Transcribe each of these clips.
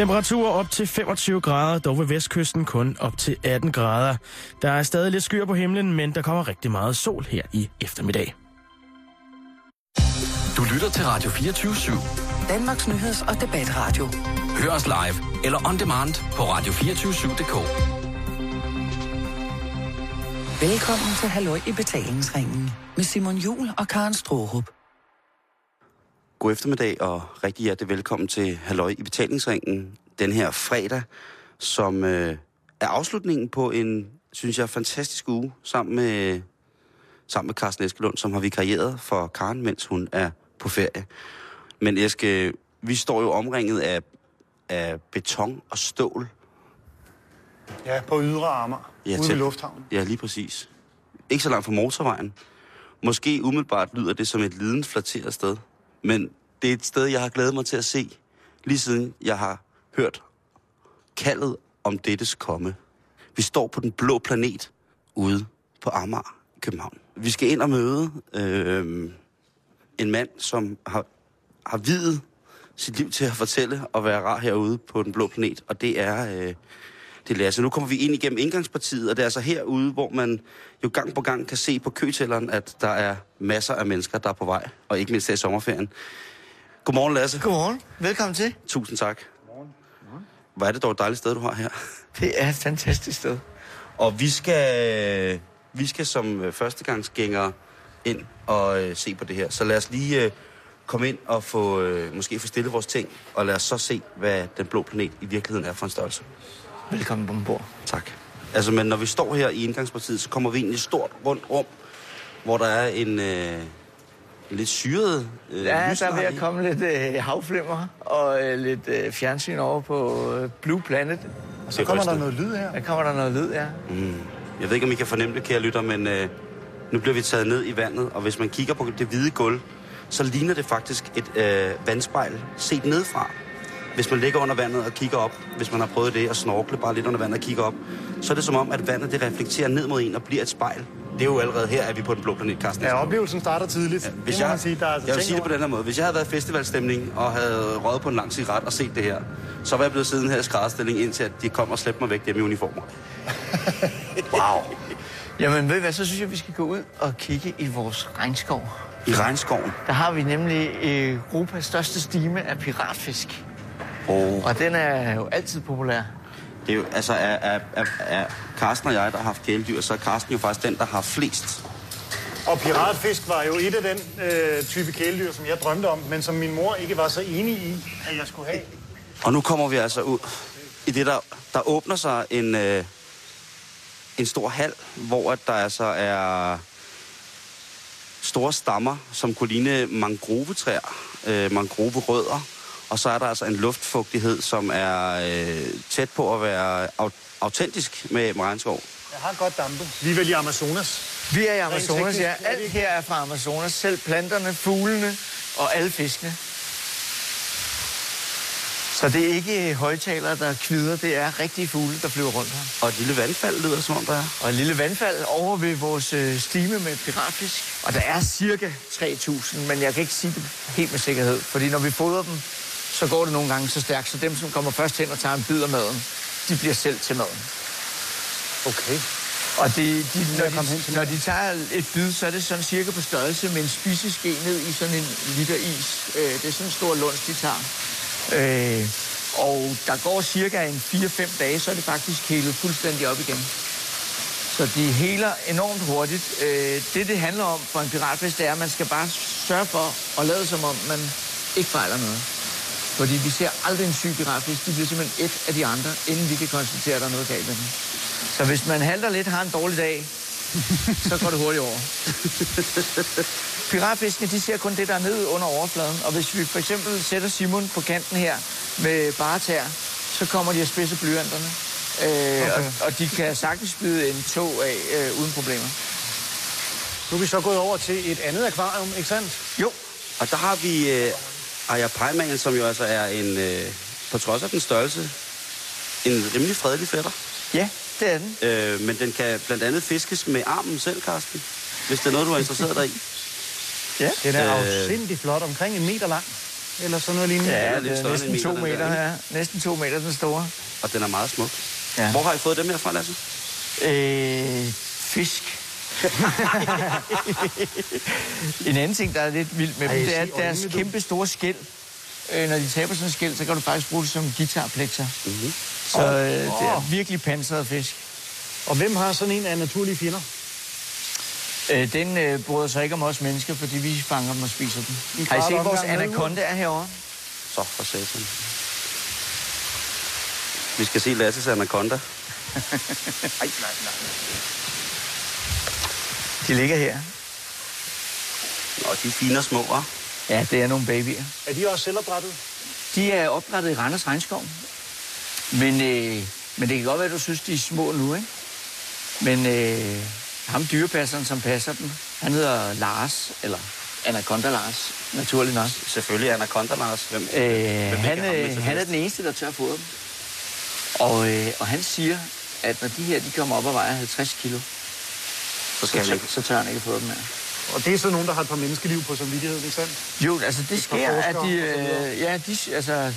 Temperaturer op til 25 grader, dog ved vestkysten kun op til 18 grader. Der er stadig lidt skyer på himlen, men der kommer rigtig meget sol her i eftermiddag. Du lytter til Radio 24 /7. Danmarks nyheds- og debatradio. Hør os live eller on demand på radio247.dk. Velkommen til Halløj i betalingsringen med Simon Jul og Karen Strohrup. God eftermiddag og rigtig hjertelig velkommen til Halløj i betalingsringen den her fredag, som øh, er afslutningen på en, synes jeg, fantastisk uge sammen med, sammen med Carsten Eskelund, som har vikarieret for Karen, mens hun er på ferie. Men Eske, vi står jo omringet af, af beton og stål. Ja, på ydre armer, Ja, ude til- ved lufthavnen. Ja, lige præcis. Ikke så langt fra motorvejen. Måske umiddelbart lyder det som et lidens flatteret sted. Men det er et sted, jeg har glædet mig til at se, lige siden jeg har hørt kaldet om dettes komme. Vi står på den blå planet ude på Amager København. Vi skal ind og møde øh, en mand, som har, har videt sit liv til at fortælle og være rar herude på den blå planet, og det er, øh, det er Lasse. Nu kommer vi ind igennem indgangspartiet, og det er altså herude, hvor man jo gang på gang kan se på køtælleren, at der er masser af mennesker, der er på vej, og ikke mindst her i sommerferien. Godmorgen, Lasse. Godmorgen. Velkommen til. Tusind tak. Hvor er det dog et dejligt sted, du har her. Det er et fantastisk sted. Og vi skal, vi skal som øh, førstegangsgængere ind og øh, se på det her. Så lad os lige øh, komme ind og få, øh, måske få stillet vores ting, og lad os så se, hvad den blå planet i virkeligheden er for en størrelse. Velkommen ombord. Tak. Altså, men når vi står her i indgangspartiet, så kommer vi ind i et stort, rundt rum, hvor der er en, øh, en lidt syret øh, Ja, der er ved lyslejr at i. komme lidt øh, havflimmer og øh, lidt øh, fjernsyn over på øh, Blue Planet. Og så er kommer der noget lyd her. Der kommer der noget lyd, ja. Jeg ved ikke, om I kan fornemme det, kære lytter, men øh, nu bliver vi taget ned i vandet, og hvis man kigger på det hvide gulv, så ligner det faktisk et øh, vandspejl set nedfra. Hvis man ligger under vandet og kigger op, hvis man har prøvet det at snorkle bare lidt under vandet og kigger op, så er det som om, at vandet det reflekterer ned mod en og bliver et spejl. Det er jo allerede her, at vi er på den blå planet, Carsten. Ja, oplevelsen starter tidligt. Ja, Hvis det må jeg, man sige, der er altså jeg vil sige det på den her måde. Hvis jeg havde været i festivalstemning og havde røget på en lang cigaret og set det her, så var jeg blevet siddende her i skrædderstilling, indtil at de kom og slæbte mig væk hjemme i uniformer. wow. Jamen ved I hvad, så synes jeg, vi skal gå ud og kigge i vores regnskov. I regnskoven. Der har vi nemlig Europas største stime af piratfisk. Oh. Og den er jo altid populær. Det er jo, altså, er, er, er, er Carsten og jeg, der har haft kæledyr, så er Carsten jo faktisk den, der har flest. Og piratfisk var jo et af den øh, type kæledyr, som jeg drømte om, men som min mor ikke var så enig i, at jeg skulle have. Og nu kommer vi altså ud i det, der, der åbner sig en, øh, en stor hal, hvor at der altså er store stammer, som kunne ligne mangrovetræer, øh, mangroverødder. Og så er der altså en luftfugtighed, som er øh, tæt på at være au- autentisk med regnskov. Jeg har godt dampe. Vi er vel i Amazonas. Vi er i Amazonas, ja. er Alt her er fra Amazonas. Selv planterne, fuglene og alle fiskene. Så det er ikke højtalere, der kvider. Det er rigtige fugle, der flyver rundt her. Og et lille vandfald lyder som om der er. Og et lille vandfald over ved vores øh, stime med piratfisk. Og der er cirka 3.000, men jeg kan ikke sige det helt med sikkerhed. Fordi når vi fodrer dem, så går det nogle gange så stærkt. Så dem, som kommer først hen og tager en bid af maden, de bliver selv til maden. Okay. Og det, de, når, de, når de tager et bid, så er det sådan cirka på størrelse med en spiseske ned i sådan en liter is. Øh, det er sådan en stor lunds, de tager. Øh, og der går cirka en 4-5 dage, så er det faktisk helet fuldstændig op igen. Så de heler enormt hurtigt. Øh, det, det handler om for en piratfisk, det er, at man skal bare sørge for at lade som om, man ikke fejler noget. Fordi vi ser aldrig en syg piratfisk. De bliver simpelthen et af de andre, inden vi kan konstatere, at der er noget galt med dem. Så hvis man halter lidt, har en dårlig dag, så går det hurtigt over. Piratfiskene, de ser kun det, der er nede under overfladen. Og hvis vi for eksempel sætter Simon på kanten her med bare tær, så kommer de at spidse blyanterne. Øh, okay. og, og de kan sagtens spide en tog af øh, uden problemer. Nu er vi så gået over til et andet akvarium, ikke sandt? Jo, og der har vi øh, Aya Paiman, som jo altså er en, øh, på trods af den størrelse, en rimelig fredelig fætter. Ja, det er den. Øh, men den kan blandt andet fiskes med armen selv, Karsten. Hvis det er noget, du er interesseret dig i. Ja. Den er Øh. afsindig flot, omkring en meter lang. eller sådan noget lignende. Ja, lidt det er næsten to meter, den meter, der, ja. Næsten to meter, den store. Og den er meget smuk. Ja. Hvor har I fået dem her fra, Lasse? Øh, fisk. en anden ting, der er lidt vildt med Ej, dem, det er deres du. kæmpe store skæld. Øh, når de taber sådan en skæld, så kan du faktisk bruge det som guitarplekter. Mm-hmm. Så øh, det er virkelig pansret fisk. Og hvem har sådan en af naturlige fjender? Øh, den øh, bryder sig ikke om os mennesker, fordi vi fanger dem og spiser dem. Har I set vores anaconda er herovre? Så for satan. Vi skal se Lasses anaconda. Nej, nej, nej. De ligger her. Nå, de er fine og små, hva'? Ja, det er nogle babyer. Er de også selvopdrettet? De er opdrettet i Randers Regnskov. Men, øh, men det kan godt være, at du synes, de er små nu, ikke? Men øh, ham dyrepasseren, som passer dem, han hedder Lars, eller Anaconda Lars, naturligt nok. Selvfølgelig anaconda, Lars. Hvem, Øh, hvem han, ham øh, han er den eneste, der tør fodre dem. Og, øh, og han siger, at når de her de kommer op og vejer 50 kilo, Så skal så, han tør, ikke. så tør han ikke få dem her. Og det er så nogen, der har et par menneskeliv på samvittigheden, ikke sandt? Jo, altså det sker, at de, øh, ja, de, altså,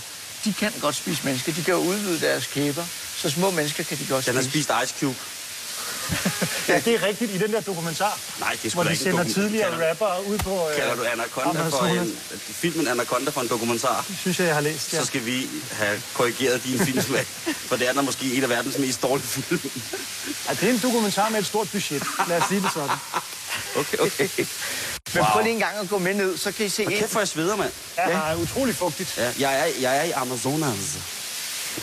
de kan godt spise mennesker. De kan jo udvide deres kæber, så små mennesker kan de godt Den har spise. spist Ice Cube. Ja, det er rigtigt i den der dokumentar, Nej, det er sgu hvor de ikke sender tidligere Kalder- rappere ud på... Øh, Kalder du Anaconda for en... Filmen Anaconda for en dokumentar? synes jeg, jeg har læst, ja. Så skal vi have korrigeret din filmsmag. For det er der måske en af verdens mest dårlige film. ja. Det er en dokumentar med et stort budget. Lad os sige det sådan. Okay, okay. Men prøv lige en gang at gå med ned, så kan I se Hvor kæft, hvor jeg sveder, mand. Ja, er utrolig fugtigt. Ja, jeg, er, jeg er i Amazonas.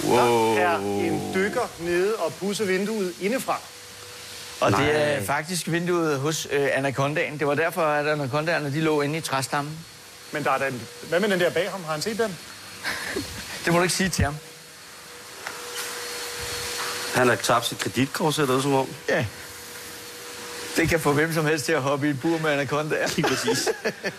Wow. Der er en dykker nede og pusser vinduet indefra. Og det Nej. er faktisk vinduet hos øh, Anacondaen. Det var derfor, at Anacondaerne de lå inde i træstammen. Men der er den, hvad med den der bag ham? Har han set den? Det må du ikke sige til ham. Han har tabt sit kreditkort, ser det som om. Ja. Det kan få hvem som helst til at hoppe i et bur med Anacondaer. Lige præcis.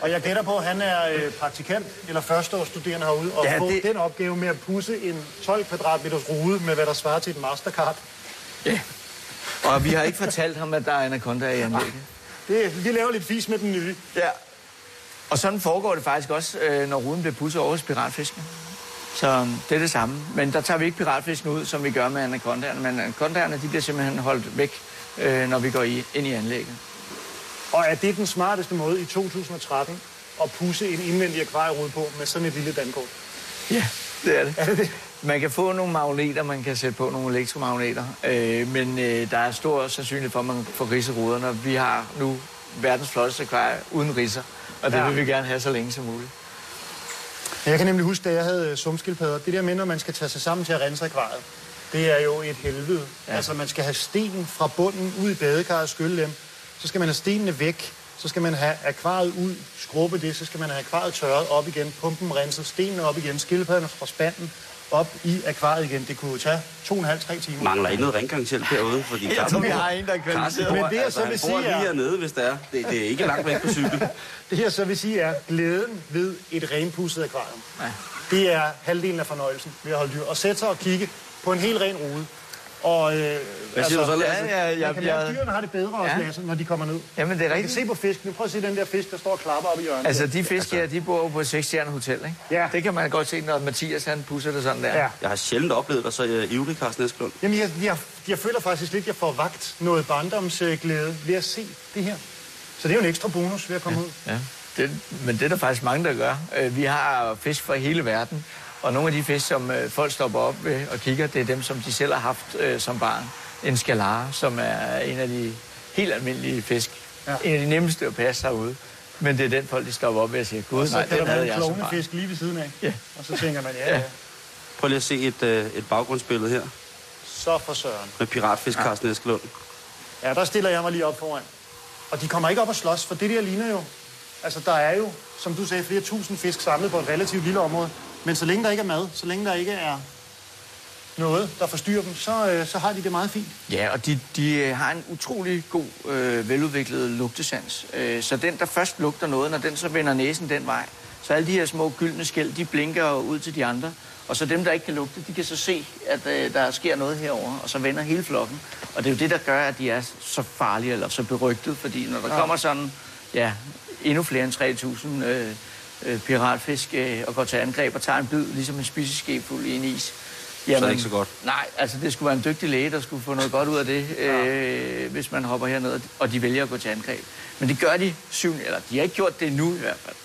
Og jeg gætter på, at han er øh, praktikant eller førsteårsstuderende herude, og Ja, ja, få det- den opgave med at pusse en 12 kvadratmeters rude med, hvad der svarer til et Mastercard. Ja. Og vi har ikke fortalt ham, at der er Anacondaer i anlægget. Det, vi laver lidt fis med den nye. Ja. Og sådan foregår det faktisk også, øh, når ruden bliver pudset over hos piratfisken. Så det er det samme. Men der tager vi ikke piratfisken ud, som vi gør med anacondaerne. Men anacondaerne, de bliver simpelthen holdt væk, øh, når vi går i, ind i anlægget. Og er det den smarteste måde i 2013 at pusse en indvendig akvarierude på med sådan et lille dankort? Ja, det er det. Er det det? Man kan få nogle magneter, man kan sætte på nogle elektromagneter, øh, men øh, der er stor sandsynlighed for, at man får ridse ruderne. Vi har nu verdens flotteste akvarie uden ridser, og det Ja. vil vi gerne have så længe som muligt. Jeg kan nemlig huske, da jeg havde øh, sumskildpadder, det der med, når man skal tage sig sammen til at rense akvariet, det er jo et helvede. Ja. Altså, man skal have stenen fra bunden ud i badekarret og skylle dem. Så skal man have stenene væk. Så skal man have akvariet ud, skrubbe det. Så skal man have akvariet tørret op igen, pumpen renset, stenene op igen, skildpadderne fra spanden op i akvariet igen. Det kunne jo tage to og en halv, tre timer. Mangler ikke noget rengøringshjælp herude? Fordi Jeg tror, vi har en, der er kvalificeret. Men det, jeg altså, så vil sige, lige er- hernede, hvis det er. Det, det er ikke langt væk på cykel. Det her så vil sige er glæden ved et renpudset akvarium. Ja. Det er halvdelen af fornøjelsen ved at holde dyr. Og sætte sig og kigge på en helt ren rude. Og, øh, Hvad siger du så, Ja, Lasse? ja, ja, kan lære, at ja. dyrene har det bedre også, Ja. Lasse, når de kommer ned. Jamen, det er rigtigt. se på fisken. Prøv at se den der fisk, der står og klapper op i hjørnet. Altså, de fisk her, de bor jo på et 6 hotel, ikke? Ja. Det kan man godt se, når Mathias han pusser det sådan der. Ja. Jeg har sjældent oplevet dig så uh, ivrig, Carsten Eskelund. Jamen, jeg, jeg, jeg føler faktisk lidt, at jeg får vagt noget barndomsglæde ved at se det her. Så det er jo en ekstra bonus ved at komme ud. Ja, det, men det er der faktisk mange, der gør. Øh, Vi har fisk fra hele verden, og nogle af de fisk, som øh, folk stopper op ved og kigger, det er dem, som de selv har haft øh, som barn. En skalare, som er en af de helt almindelige fisk. Ja. En af de nemmeste at passe herude. Men det er den folk, de stopper op ved og siger, gud, nej, den havde jeg en som barn. klovnefisk lige ved siden af. Ja. Og så tænker man, ja, Ja. ja. Prøv lige at se et, uh, et baggrundsbillede her Så for søren. med piratfisk, ja. Carsten Eskelund. Ja, der stiller jeg mig lige op foran. Og de kommer ikke op og slås, for det der ligner jo... Altså, der er jo, som du sagde, flere tusind fisk samlet på et relativt lille område. Men så længe der ikke er mad, så længe der ikke er noget, der forstyrrer dem, så, øh, så har de det meget fint. Ja, og de, de øh, har en utrolig god, øh, veludviklet lugtesans. Øh, så den, der først lugter noget, når den så vender næsen den vej, så alle de her små gyldne skæld, de blinker ud til de andre. Og så dem, der ikke kan lugte, de kan så se, at øh, der sker noget herover, og så vender hele flokken. Og det er jo det, der gør, at de er så farlige eller så berygtet, fordi når der ja. kommer sådan, ja, endnu flere end 3.000 øh, øh, piratfisk øh, og går til angreb og tager en bid, ligesom en spiseske fuld i en is. Jamen, ikke så godt. Nej, altså det skulle være en dygtig læge, der skulle få noget godt ud af det, øh, hvis man hopper herned, og de vælger at gå til angreb. Men det gør de syv, eller de har ikke gjort det nu i hvert fald.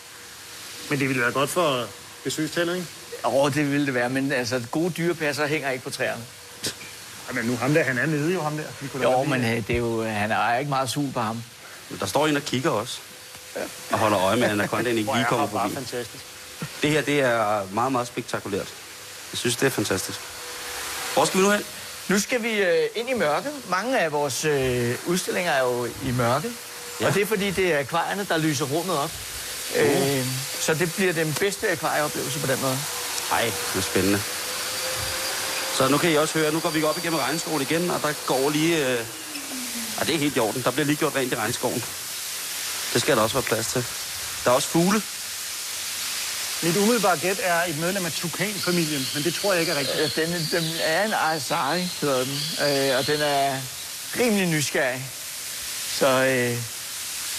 Men det ville være godt for besøgstallet, ikke? Åh, det ville det være, men altså gode dyrepasser hænger ikke på træerne. Jamen nu ham der, han er nede jo, ham der. Vi kunne Jo, men øh, det er jo, han er ikke meget sul på ham. Der står en og kigger også. Og holder øje med, at anacondaen ikke lige er kommer forbi. fantastisk. Det her, det er meget, meget spektakulært. Jeg synes, det er fantastisk. Hvor skal vi nu hen? Nu skal vi øh, ind i mørket. Mange af vores øh, udstillinger er jo i mørket. Ja. Og det er fordi, det er akvarierne, der lyser rummet op. Øh, så det bliver den bedste akvarieoplevelse på den måde. Ej, det er spændende. Så nu kan I også høre, nu går vi op igennem regnskoven igen, og der går lige... Øh... Ah, det er helt i orden. Der bliver lige gjort rent i regnskoven. Det skal der også være plads til. Der er også fugle. Mit umiddelbare gæt er et medlem af tukanfamilien, men det tror jeg ikke er rigtigt. Øh, den, den er en Aizari, hedder den. Øh, og den er rimelig nysgerrig. Så øh,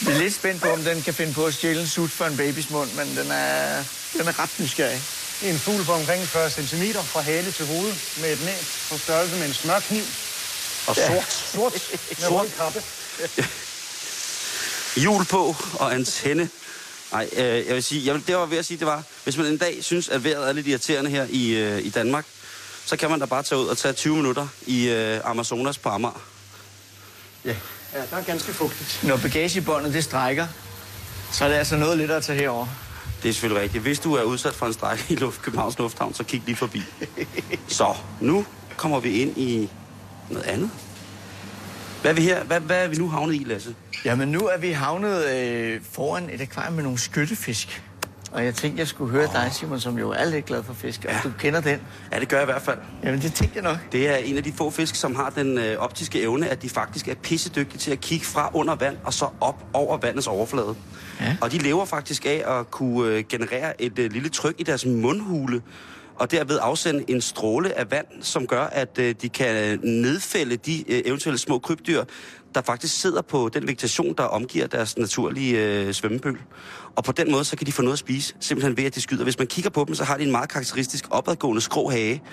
vi er lidt spændt på, om den kan finde på at stjæle en sut for en babys mund, men den er, den er ret nysgerrig. En fugl på omkring 40 cm fra hale til hoved med et næb på størrelse med en smørkniv. Og sort. Sort med rød kappe. Hjul på og antenne. Nej, øh, jeg vil sige, jeg vil, det var ved at sige, det var, hvis man en dag synes, at vejret er lidt irriterende her i, øh, i Danmark, så kan man da bare tage ud og tage 20 minutter i øh, Amazonas på Amager. Ja, der er ganske fugtigt. Når bagagebåndet det strækker, så er det altså noget lidt at tage herover. Det er selvfølgelig rigtigt. Hvis du er udsat for en stræk i Luft, Københavns Lufthavn, så kig lige forbi. Så, nu kommer vi ind i noget andet. Hvad er vi her? Hvad, hvad er vi nu havnet i, Lasse? Jamen nu er vi havnet øh, foran et akvarium med nogle skytteffisk. Og jeg tænkte, jeg skulle høre dig, Simon, som jo er lidt glad for fisk. Og Ja. du kender den. Ja, det gør jeg i hvert fald. Jamen det tænkte jeg nok. Det er en af de få fisk, som har den øh, optiske evne, at de faktisk er pissedygtige til at kigge fra under vand og så op over vandets overflade. Ja. Og de lever faktisk af at kunne øh, generere et øh, lille tryk i deres mundhule, og derved afsende en stråle af vand, som gør, at øh, de kan øh, nedfælde de øh, eventuelle små krybdyr, der faktisk sidder på den vegetation, der omgiver deres naturlige øh, svømmepøl. Og på den måde, så kan de få noget at spise, simpelthen ved, at de skyder. Hvis man kigger på dem, så har de en meget karakteristisk opadgående skrå hage,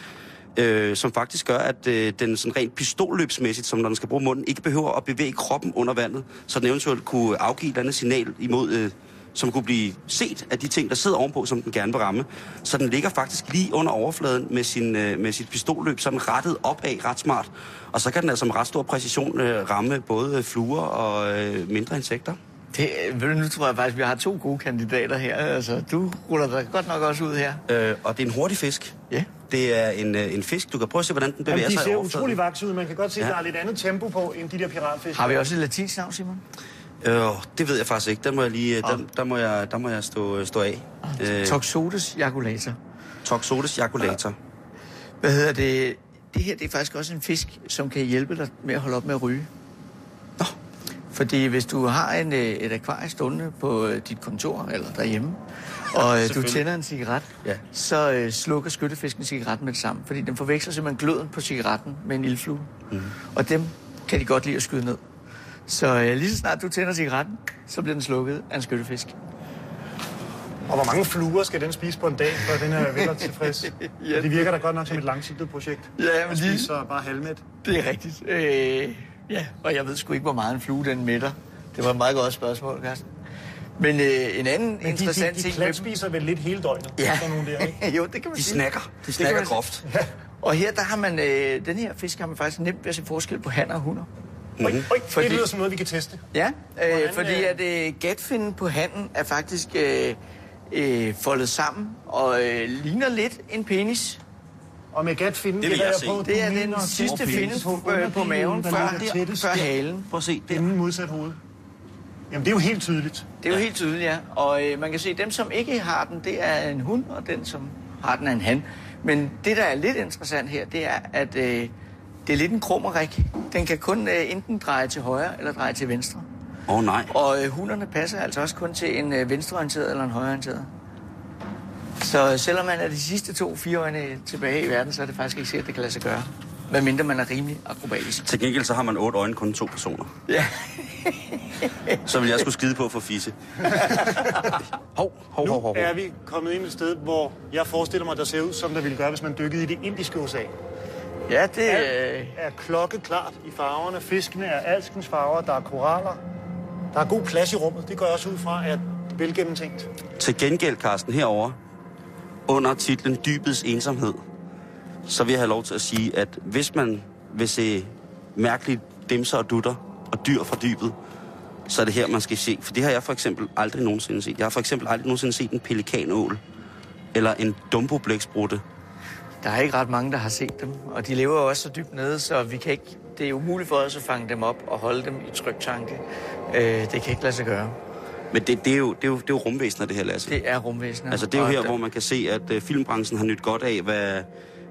øh, som faktisk gør, at øh, den sådan rent pistolløbsmæssigt, som når den skal bruge munden, ikke behøver at bevæge kroppen under vandet, så den eventuelt kunne afgive et eller andet signal imod, øh, som kunne blive set af de ting, der sidder ovenpå, som den gerne vil ramme. Så den ligger faktisk lige under overfladen med, sin, øh, med sit pistolløb, sådan rettet opad ret smart. Og så kan den altså med ret stor præcision øh, ramme både fluer og øh, mindre insekter. Det, øh, ved du, nu tror jeg faktisk, at vi har to gode kandidater her. Altså, du ruller dig godt nok også ud her. Øh, og det er en hurtig fisk. Ja. Det er en, øh, en fisk. Du kan prøve at se, hvordan den bevæger Jamen, de sig i ser utrolig vaks ud. Man kan godt se, at Ja. der er lidt andet tempo på, end de der piratfisk. Har vi også et latinsk navn, Simon? Øh, det ved jeg faktisk ikke. Der må jeg lige, der, der må jeg, der må jeg stå, stå af. Øh, Toxodes jaculator. Toxodes jaculator. Hvad hedder det? Det her det er faktisk også en fisk, som kan hjælpe dig med at holde op med at ryge. Nå. Fordi hvis du har en, øh, et akvarie stående på øh, dit kontor eller derhjemme, og øh, du tænder en cigaret, Ja. så øh, slukker skyttefisken cigaretten med det samme. Fordi den forveksler simpelthen gløden på cigaretten med en ildflue. Mm. Og dem kan de godt lide at skyde ned. Så øh, lige så snart du tænder cigaretten, så bliver den slukket af en skyttefisk. Og hvor mange fluer skal den spise på en dag, for den er vel tilfreds? Ja. Det virker da godt nok som et langsigtet projekt. Ja, men lige- spise så bare halvmæt. Det er rigtigt. Øh, ja, og jeg ved sgu ikke, hvor meget en flue den mætter. Det var et meget godt spørgsmål, Carsten. Men øh, en anden Men de, de, interessant de, de ting... dem- spiser vel lidt hele døgnet? Ja. Sådan nogle der, ikke? jo, det kan man De sige. snakker. De snakker groft. Og her, der har man... Øh, den her fisk har man faktisk nemt ved at se forskel på hanner og hunder. Oj, oj, Fordi- det lyder som noget, vi kan teste. Ja, øh, Hvordan, fordi øh, at øh, gatfinnen på handen er faktisk øh, øh, foldet sammen og øh, ligner lidt en penis. Og med gatfinden Det vil jeg jeg på, se. Det er den sidste finde på, på maven før, før halen. Prøv at se. Der. Inden modsat hoved. Jamen, det er jo helt tydeligt. Det er jo helt tydeligt, ja. Og øh, man kan se, at dem, som ikke har den, det er en hund, og den, som har den, er en han. Men det, der er lidt interessant her, det er, at øh, det er lidt en krummerik. Den kan kun øh, enten dreje til højre eller dreje til venstre. Åh oh, nej. Og øh, hunderne passer altså også kun til en øh, venstreorienteret eller en højreorienteret. Så øh, selvom man er de sidste to fire øjne tilbage i verden, så er det faktisk ikke sikkert, at det kan lade sig gøre. Medmindre man er rimelig akrobatisk. Til gengæld så har man otte øjne, kun to personer. Ja. Så vil jeg skulle skide på for fisse. hov, hov, Nu hov, hov. er vi kommet ind et sted, hvor jeg forestiller mig, der ser ud, som der ville gøre, hvis man dykkede i det indiske ocean. Ja, det Alt øh, er klokkeklart i farverne. Fiskene er alskens farver. Der er koraller. Der er god plads i rummet. Det går jeg også ud fra, at velgennemtænkt. Til gengæld, Carsten, herover under titlen Dybets ensomhed, så vil jeg have lov til at sige, at hvis man vil se mærkelige dimser og dutter og dyr fra dybet, så er det her, man skal se. For det har jeg for eksempel aldrig nogensinde set. Jeg har for eksempel aldrig nogensinde set en pelikanål eller en dumboblæksbrutte. Der er ikke ret mange, der har set dem, og de lever jo også så dybt nede, så vi kan ikke, det er umuligt for os at fange dem op og holde dem i tryktanke. Øh, det kan ikke lade sig gøre. Men det, det, er, jo, det, er, jo, det er jo rumvæsener, det her, Lasse. Det er rumvæsener. Altså, det er jo her, hvor man kan se, at uh, filmbranchen har nyt godt af, hvad,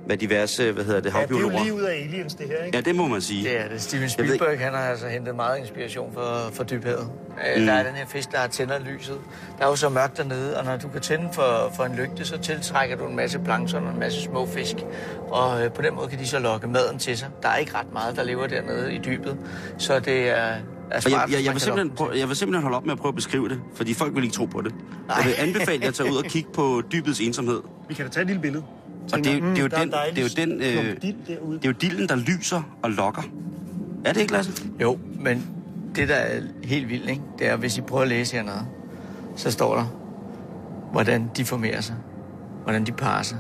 hvad diverse hvad hedder det, Ja, det er jo havbiologer... lige ud af aliens, det her, ikke? Ja, det må man sige. Det er det. Steven ved Spielberg, han har altså hentet meget inspiration for, for dybhavet. Mm. Der er den her fisk, der tænder lyset. Der er jo så mørkt dernede, og når du kan tænde for, for en lygte, så tiltrækker du en masse plankton og en masse små fisk. Og øh, på den måde kan de så lokke maden til sig. Der er ikke ret meget, der lever dernede i dybet. Så det er, smart, jeg, jeg, jeg, vil simpelthen prøve, jeg vil simpelthen holde op med at prøve at beskrive det, fordi folk vil ikke tro på det. Nej. Jeg vil anbefale jer at tage ud og kigge på dybets ensomhed. Vi kan da tage et lille billede. Og det, er jo- det, er jo der den, det er jo den, øh, det er jo dilden, der lyser og lokker. Er det ikke, Lasse? Jo, men det, der er helt vildt, ikke? det er, hvis I prøver at læse hernede, så står der, hvordan de formerer sig. Hvordan de parer sig.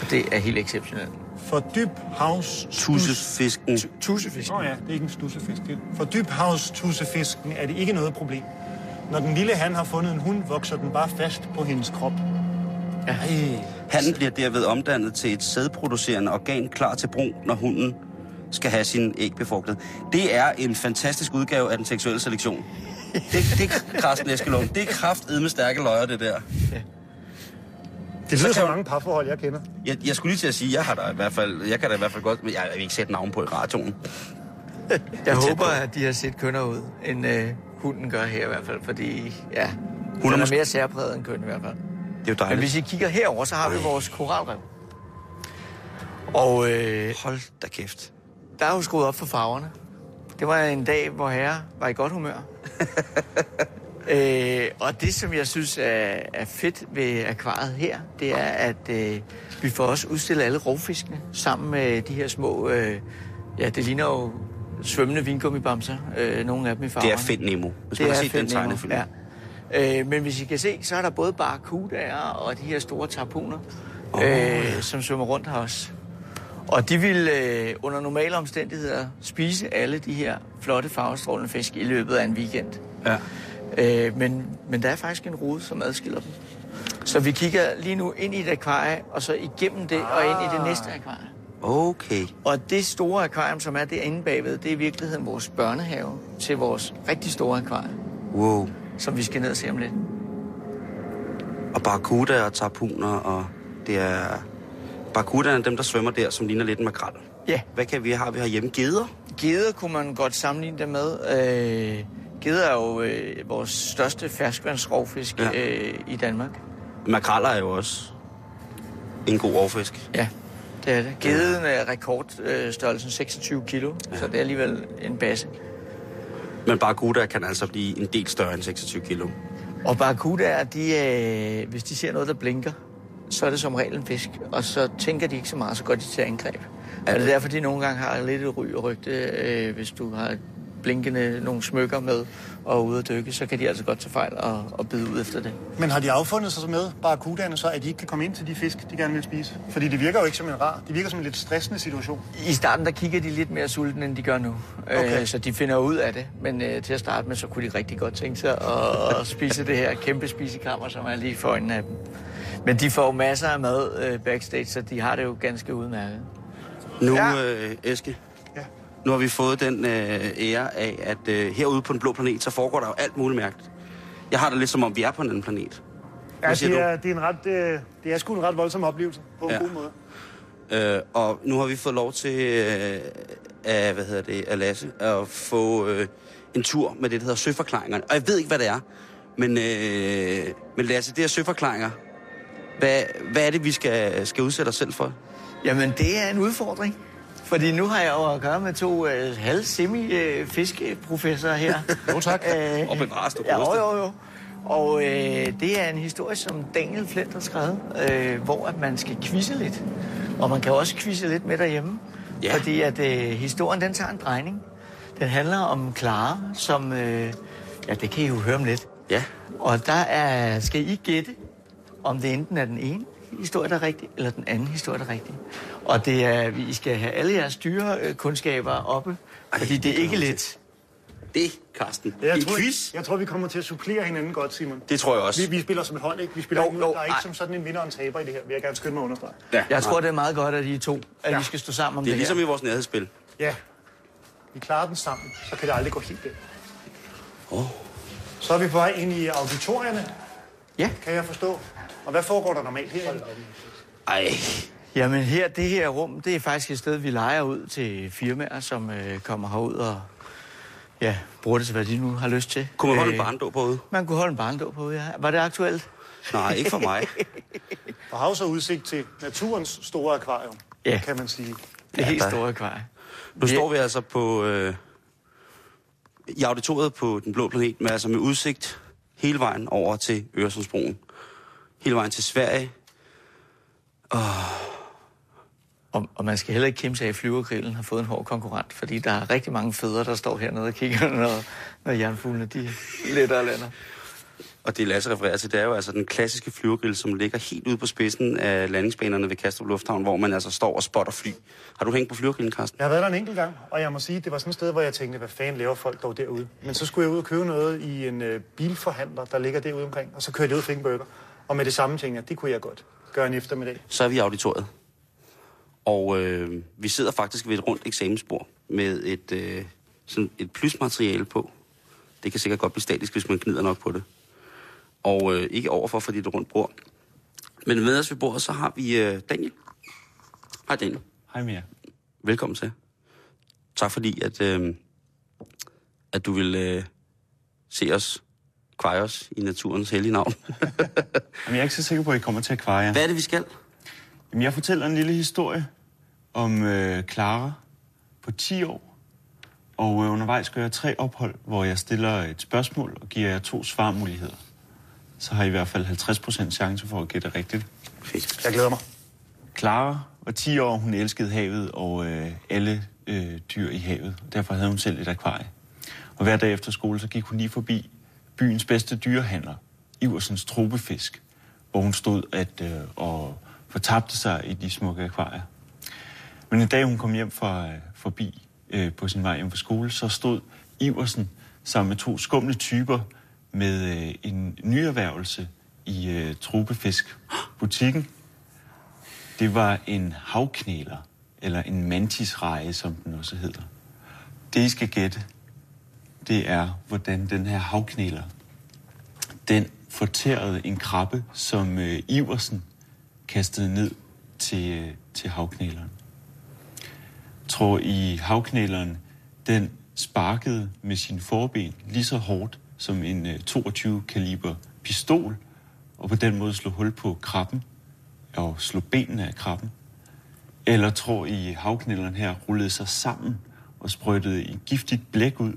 Og det er helt exceptionelt. For dyb havs... Tussefisken. Tussefisk. Åh oh ja, det er ikke en stussefisk. det er- For dybhavstussefisken er det ikke noget problem. Når den lille han har fundet en hund, vokser den bare fast på hendes krop. Ja. Hannen bliver derved omdannet til et sædproducerende organ klar til brug, når hunden skal have sin æg befrugtet. Det er en fantastisk udgave af den seksuelle selektion. Det, det er Carsten Eskelund. Det er kraftedme stærke løjer, det der. Det lyder så man- mange parforhold, jeg kender. Jeg, jeg skulle lige til at sige, jeg har da i hvert fald, jeg kan da i hvert fald godt, men jeg har ikke sætte navn på i radioen. Jeg tæt håber, på. at de har set kønner ud, end øh, hunden gør her i hvert fald, fordi ja, hun er er, måske- mere særpræget end køn i hvert fald. Det er jo Men dejligt. hvis I kigger herover, så har vi vores koralrev. Og øh, Hold da kæft. der er jo skruet op for farverne. Det var en dag, hvor herre var i godt humør. øh, og det, som jeg synes er, er fedt ved akvariet her, det er, at øh, vi får også udstillet alle rovfiskene sammen med de her små... Øh, ja, det ligner jo svømmende vingummibamser, øh, nogle af dem i farverne. Det er fedt Nemo. Hvis man har set den tegnefilm. Ja. Øh, men hvis I kan se, så er der både barracudaer og de her store tarponer, oh, øh, som svømmer rundt her også. Og de vil øh, under normale omstændigheder spise alle de her flotte farvestrålende fisk i løbet af en weekend. Ja. Øh, men, men der er faktisk en rode, som adskiller dem. Så vi kigger lige nu ind i et akvarie, og så igennem det og ind i det næste akvarie. Okay. Og det store akvarium, som er derinde bagved, det er i virkeligheden vores børnehave til vores rigtig store akvarie, Wow. Som vi skal ned og se om lidt. Og barracuda og tarpuner, og det er... Barracudaen er dem, der svømmer der, som ligner lidt en makrel. Ja, Hvad kan vi have? Vi har hjemme geder. geder kunne man godt sammenligne det med. Øh, geder er jo øh, vores største ferskvandsrovfisk Ja. øh, i Danmark. Makreller er jo også en god overfisk. Ja, det er det. Geden er rekordstørrelsen 26 kilo, ja. så det er alligevel en basse. Men barracuda kan altså blive en del større end 26 kilo. Og barracudaer, de, øh, hvis de ser noget, der blinker, så er det som regel en fisk. Og så tænker de ikke så meget, så går de til angreb. Og det er derfor, de nogle gange har lidt et ry og rygte, øh, hvis du har blinkende nogle smykker med og ude at dykke, så kan de altså godt tage fejl og, og bide ud efter det. Men har de affundet sig så med, barracudaerne, så at de ikke kan komme ind til de fisk, de gerne vil spise? Fordi det virker jo ikke som en rar. Det virker som en lidt stressende situation. I starten, der kigger de lidt mere sultne, end de gør nu. Okay. Øh, så de finder ud af det. Men øh, til at starte med, så kunne de rigtig godt tænke sig at, at spise det her kæmpe spisekammer, som er lige for øjnene af dem. Men de får masser af mad øh, backstage, så de har det jo ganske udmærket. Nu, Ja. øh, Eske. Nu har vi fået den øh, ære af, at øh, herude på den blå planet, så foregår der jo alt muligt mærkeligt. Jeg har det lidt som om, vi er på en anden planet. Ja, det du? er, det, er en ret, øh, det er sgu en ret voldsom oplevelse på en Ja. god måde. Øh, og nu har vi fået lov til øh, af, hvad hedder det, af Lasse, at få øh, en tur med det, der hedder søforklaringer. Og jeg ved ikke, hvad det er, men, øh, men Lasse, det er søforklaringer. Hvad, hvad er det, vi skal, skal udsætte os selv for? Jamen, det er en udfordring. Fordi nu har jeg jo at gøre med to øh, halv-semi-fiskeprofessorer her. Jo, tak. Øh, Og bevares, du ja, jo, jo, jo. Og øh, det er en historie, som Daniel Flint har skrevet, øh, hvor at man skal quizze lidt. Og man kan også quizze lidt med derhjemme. Ja. Fordi at øh, historien, den tager en drejning. Den handler om Clara, som... Øh, ja, det kan I jo høre om lidt. Ja. Og der er, skal I gætte, om det enten er den ene historie, der er rigtig, eller den anden historie, der er rigtig. Og det er, vi skal have alle jeres dyrekundskaber oppe, Ej, fordi det det er ikke let. Det, Karsten. Jeg en tror, quiz? jeg tror, vi kommer til at supplere hinanden godt, Simon. Det tror jeg også. Vi, vi spiller som et hold, ikke? Vi spiller Jo, jo, Der er ikke ej. som sådan en vinder og en taber i det her, vil jeg gerne skynde mig at understrege. Ja. Jeg tror, det er meget godt, at I to, at Ja. vi skal stå sammen om Det det, er ligesom her. i vores nærhedsspil. Ja. Vi klarer den sammen, så kan det aldrig gå helt galt. Åh. Så er vi på vej ind i auditorierne, Ja, kan jeg forstå. Og hvad foregår der normalt herinde? Ej, jamen her, det her rum, det er faktisk et sted, vi leger ud til firmaer, som øh, kommer herud og ja, bruger det til, hvad de nu har lyst til. kunne man holde en Øh, barndåb på ude? Man kunne holde en barndåb på, ja. Var det aktuelt? Nej, ikke for mig. Og har så udsigt til naturens store akvarium, Ja. kan man sige. Det helt der- store akvarie. Nu står vi altså på... Øh, I auditoriet på Den Blå Planet, med, altså med udsigt hele vejen over til Øresundsbroen. Hele vejen til Sverige. Og, og man skal heller ikke kæmpe sig af, at flyvergrillen har fået en hård konkurrent, fordi der er rigtig mange fædre, der står hernede og kigger, når, når jernfuglene de letter og lander. Og det Lasse refererer til, det er jo altså den klassiske flyvergrill, som ligger helt ude på spidsen af landingsbanerne ved Kastrup Lufthavn, hvor man altså står og spotter fly. Har du hængt på flyvergrillen, Carsten? Jeg har været der en enkelt gang, og jeg må sige, det var sådan et sted, hvor jeg tænkte, hvad fanden laver folk dog derude? Men så skulle jeg ud og købe noget i en øh, bilforhandler, der ligger derude omkring, og så kørte jeg ud og fik en burger. Og med det samme tænkte jeg, det kunne jeg godt gøre en eftermiddag. Så er vi i auditoriet. Og øh, vi sidder faktisk ved et rundt eksamensbord med et, øh, sådan et plysmateriale på. Det kan sikkert godt blive statisk, hvis man gnider nok på det. Og øh, ikke overfor, fordi det er rundt bord. Men med os ved bordet, så har vi øh, Daniel. Hej Daniel. Hej jer. Velkommen til. Tak fordi, at, øh, at du vil øh, se os, kveje os i naturens hellige navn. Jamen, jeg er ikke så sikker på, at I kommer til at kveje. Hvad er det, vi skal? Jamen, jeg fortæller en lille historie om øh, Clara på 10 år. Og øh, undervejs gør jeg tre ophold, hvor jeg stiller et spørgsmål og giver jer to svarmuligheder. Så har I i hvert fald 50% chance for at gætte rigtigt. Fedt. Jeg glæder mig. Clara var 10 år, hun elskede havet og øh, alle øh, dyr i havet. Derfor havde hun selv et akvarie. Og hver dag efter skole, så gik hun lige forbi byens bedste dyrehandler, Iversens tropefisk, hvor hun stod at, øh, og fortabte sig i de smukke akvarier. Men en dag, hun kom hjem fra, forbi øh, på sin vej hjem fra skole, så stod Iversen sammen med to skumle typer med øh, en nyerhvervelse i øh, tropefisk-butikken. Det var en havknæler, eller en mantisreje, som den også hedder. Det, I skal gætte, det er, hvordan den her havknæler, den fortærede en krabbe, som øh, Iversen kastede ned til, øh, til havknæleren. Tror I, havknæleren, den sparkede med sin forben lige så hårdt som en øh, 22 kaliber pistol, og på den måde slå hul på krabben, og slå benene af krabben? Eller tror I, havknælderen her rullede sig sammen og sprøjtede en giftigt blæk ud,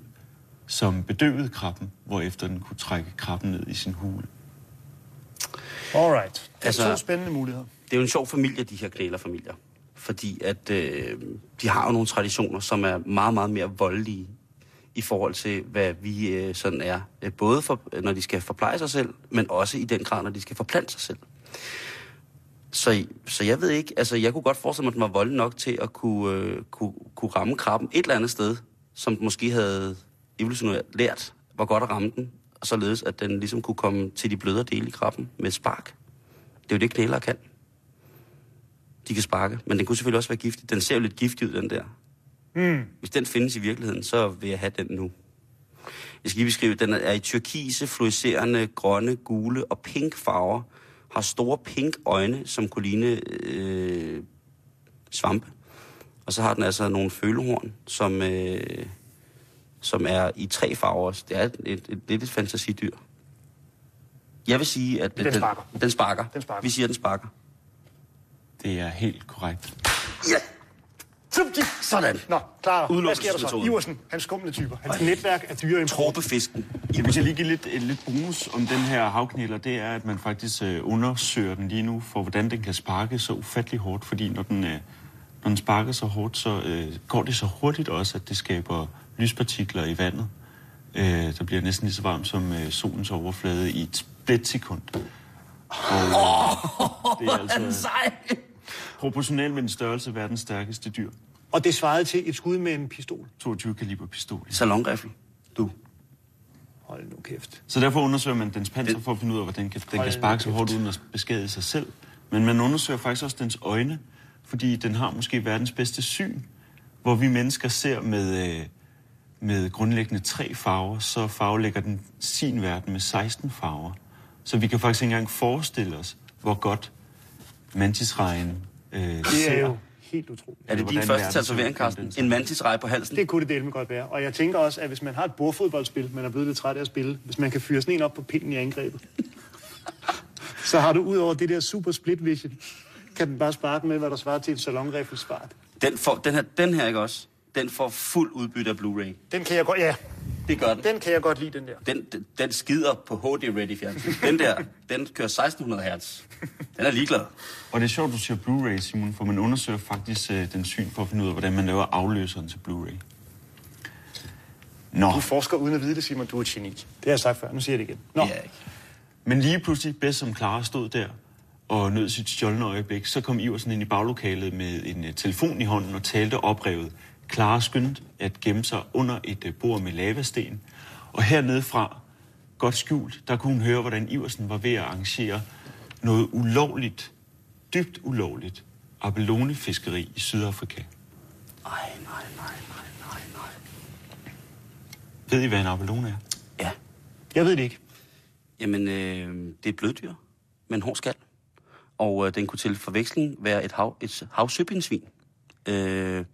som bedøvede krabben, hvorefter den kunne trække krabben ned i sin hule? Alright. Det er altså... to spændende muligheder. det er jo en sjov familie, de her knælerfamilier. Fordi at øh, de har jo nogle traditioner, som er meget, meget mere voldelige i forhold til, hvad vi øh, sådan er. Øh, både for, når de skal forpleje sig selv, men også i den grad, når de skal forplante sig selv. Så, så jeg ved ikke, altså jeg kunne godt forestille mig, at den var voldelig nok til at kunne, øh, kunne, kunne ramme krabben et eller andet sted, som måske havde evolutionært lært, hvor godt at ramme den, og således at den ligesom kunne komme til de blødere dele i krabben med et spark. Det er jo det, knæler kan. De kan sparke, men den kunne selvfølgelig også være giftig. Den ser jo lidt giftig ud, den der. Mm. Hvis den findes i virkeligheden, så vil jeg have den nu. Jeg skal lige beskrive, at den er i turkise, fluorescerende, grønne, gule og pink farver. Har store pink øjne, som kunne ligne øh, svampe. Og så har den altså nogle følehorn, som, øh, som er i tre farver. Så Det er et, et, et, lidt et fantasidyr. Jeg vil sige, at... Den sparker. Den, den sparker. Den sparker. Vi siger, den sparker. Det er helt korrekt. Ja. Sådan. Nå, klar. Hvad sker der så? Iversen, hans skumle typer. Hans netværk af dyreimport. Tråbefisken. Jeg vil lige give lidt, lidt bonus om den her havknæler. Det er, at man faktisk øh, undersøger den lige nu, for hvordan den kan sparke så ufattelig hårdt. Fordi når den, øh, når den sparker så hårdt, så øh, går det så hurtigt også, at det skaber lyspartikler i vandet. Øh, der bliver næsten lige så varmt som øh, solens overflade i et splitsekund. Og øh, det er altså proportionelt med den størrelse verdens stærkeste dyr. Og det svarede til et skud med en pistol. 22 kaliber pistol. Salonriffel. Du. Hold nu kæft. Så derfor undersøger man dens panser for at finde ud af, hvordan den kan, den kan sparke så hårdt uden at beskade sig selv. Men man undersøger faktisk også dens øjne, fordi den har måske verdens bedste syn. Hvor vi mennesker ser med, øh, med grundlæggende tre farver, så farvelægger den sin verden med 16 farver. Så vi kan faktisk ikke engang forestille os, hvor godt mantisrejen øh, Det er jo helt utroligt. Er det din første tatovering, Carsten? En mantisrej på halsen? Det kunne det dele med godt være. Og jeg tænker også, at hvis man har et bordfodboldspil, man er blevet lidt træt af at spille, hvis man kan fyre sådan en op på pinden i angrebet, så har du ud over det der super split vision, kan den bare sparke med, hvad der svarer til et salonriffelsfart. Den, får, den, her, den her, ikke også? Den får fuld udbytte af Blu-ray. Den kan jeg godt, ja, Det gør den. den kan jeg godt lide, den der. Den, den, den skider på HD-ready fjernsyn. Den der, den kører 1600 hertz. Den er ligeglad. Og det er sjovt, du siger Blu-ray, Simon, for man undersøger faktisk øh, den syn for at finde ud af, hvordan man laver afløseren til Blu-ray. Nå, Du forsker uden at vide det, Simon. Du er et geni. Det har jeg sagt før. Nu siger jeg det igen. Nå, Det er ikke. men lige pludselig, bedst som Clara stod der og nød sit stjålne øjeblik, så kom Iversen ind i baglokalet med en uh, telefon i hånden og talte oprevet. Clara skyndte at gemme sig under et uh, bord med lavasten, og hernede fra, godt skjult, der kunne hun høre, hvordan Iversen var ved at arrangere noget ulovligt, dybt ulovligt, abalone-fiskeri i Sydafrika. Ej, nej, nej, nej, nej, nej. Ved I, hvad en abalone er? Ja. jeg ved det ikke. Jamen, øh, det er et blødddyr med en hård skal. Og øh, den kunne til forveksling være et, hav, et havsøpindsvin. Øh,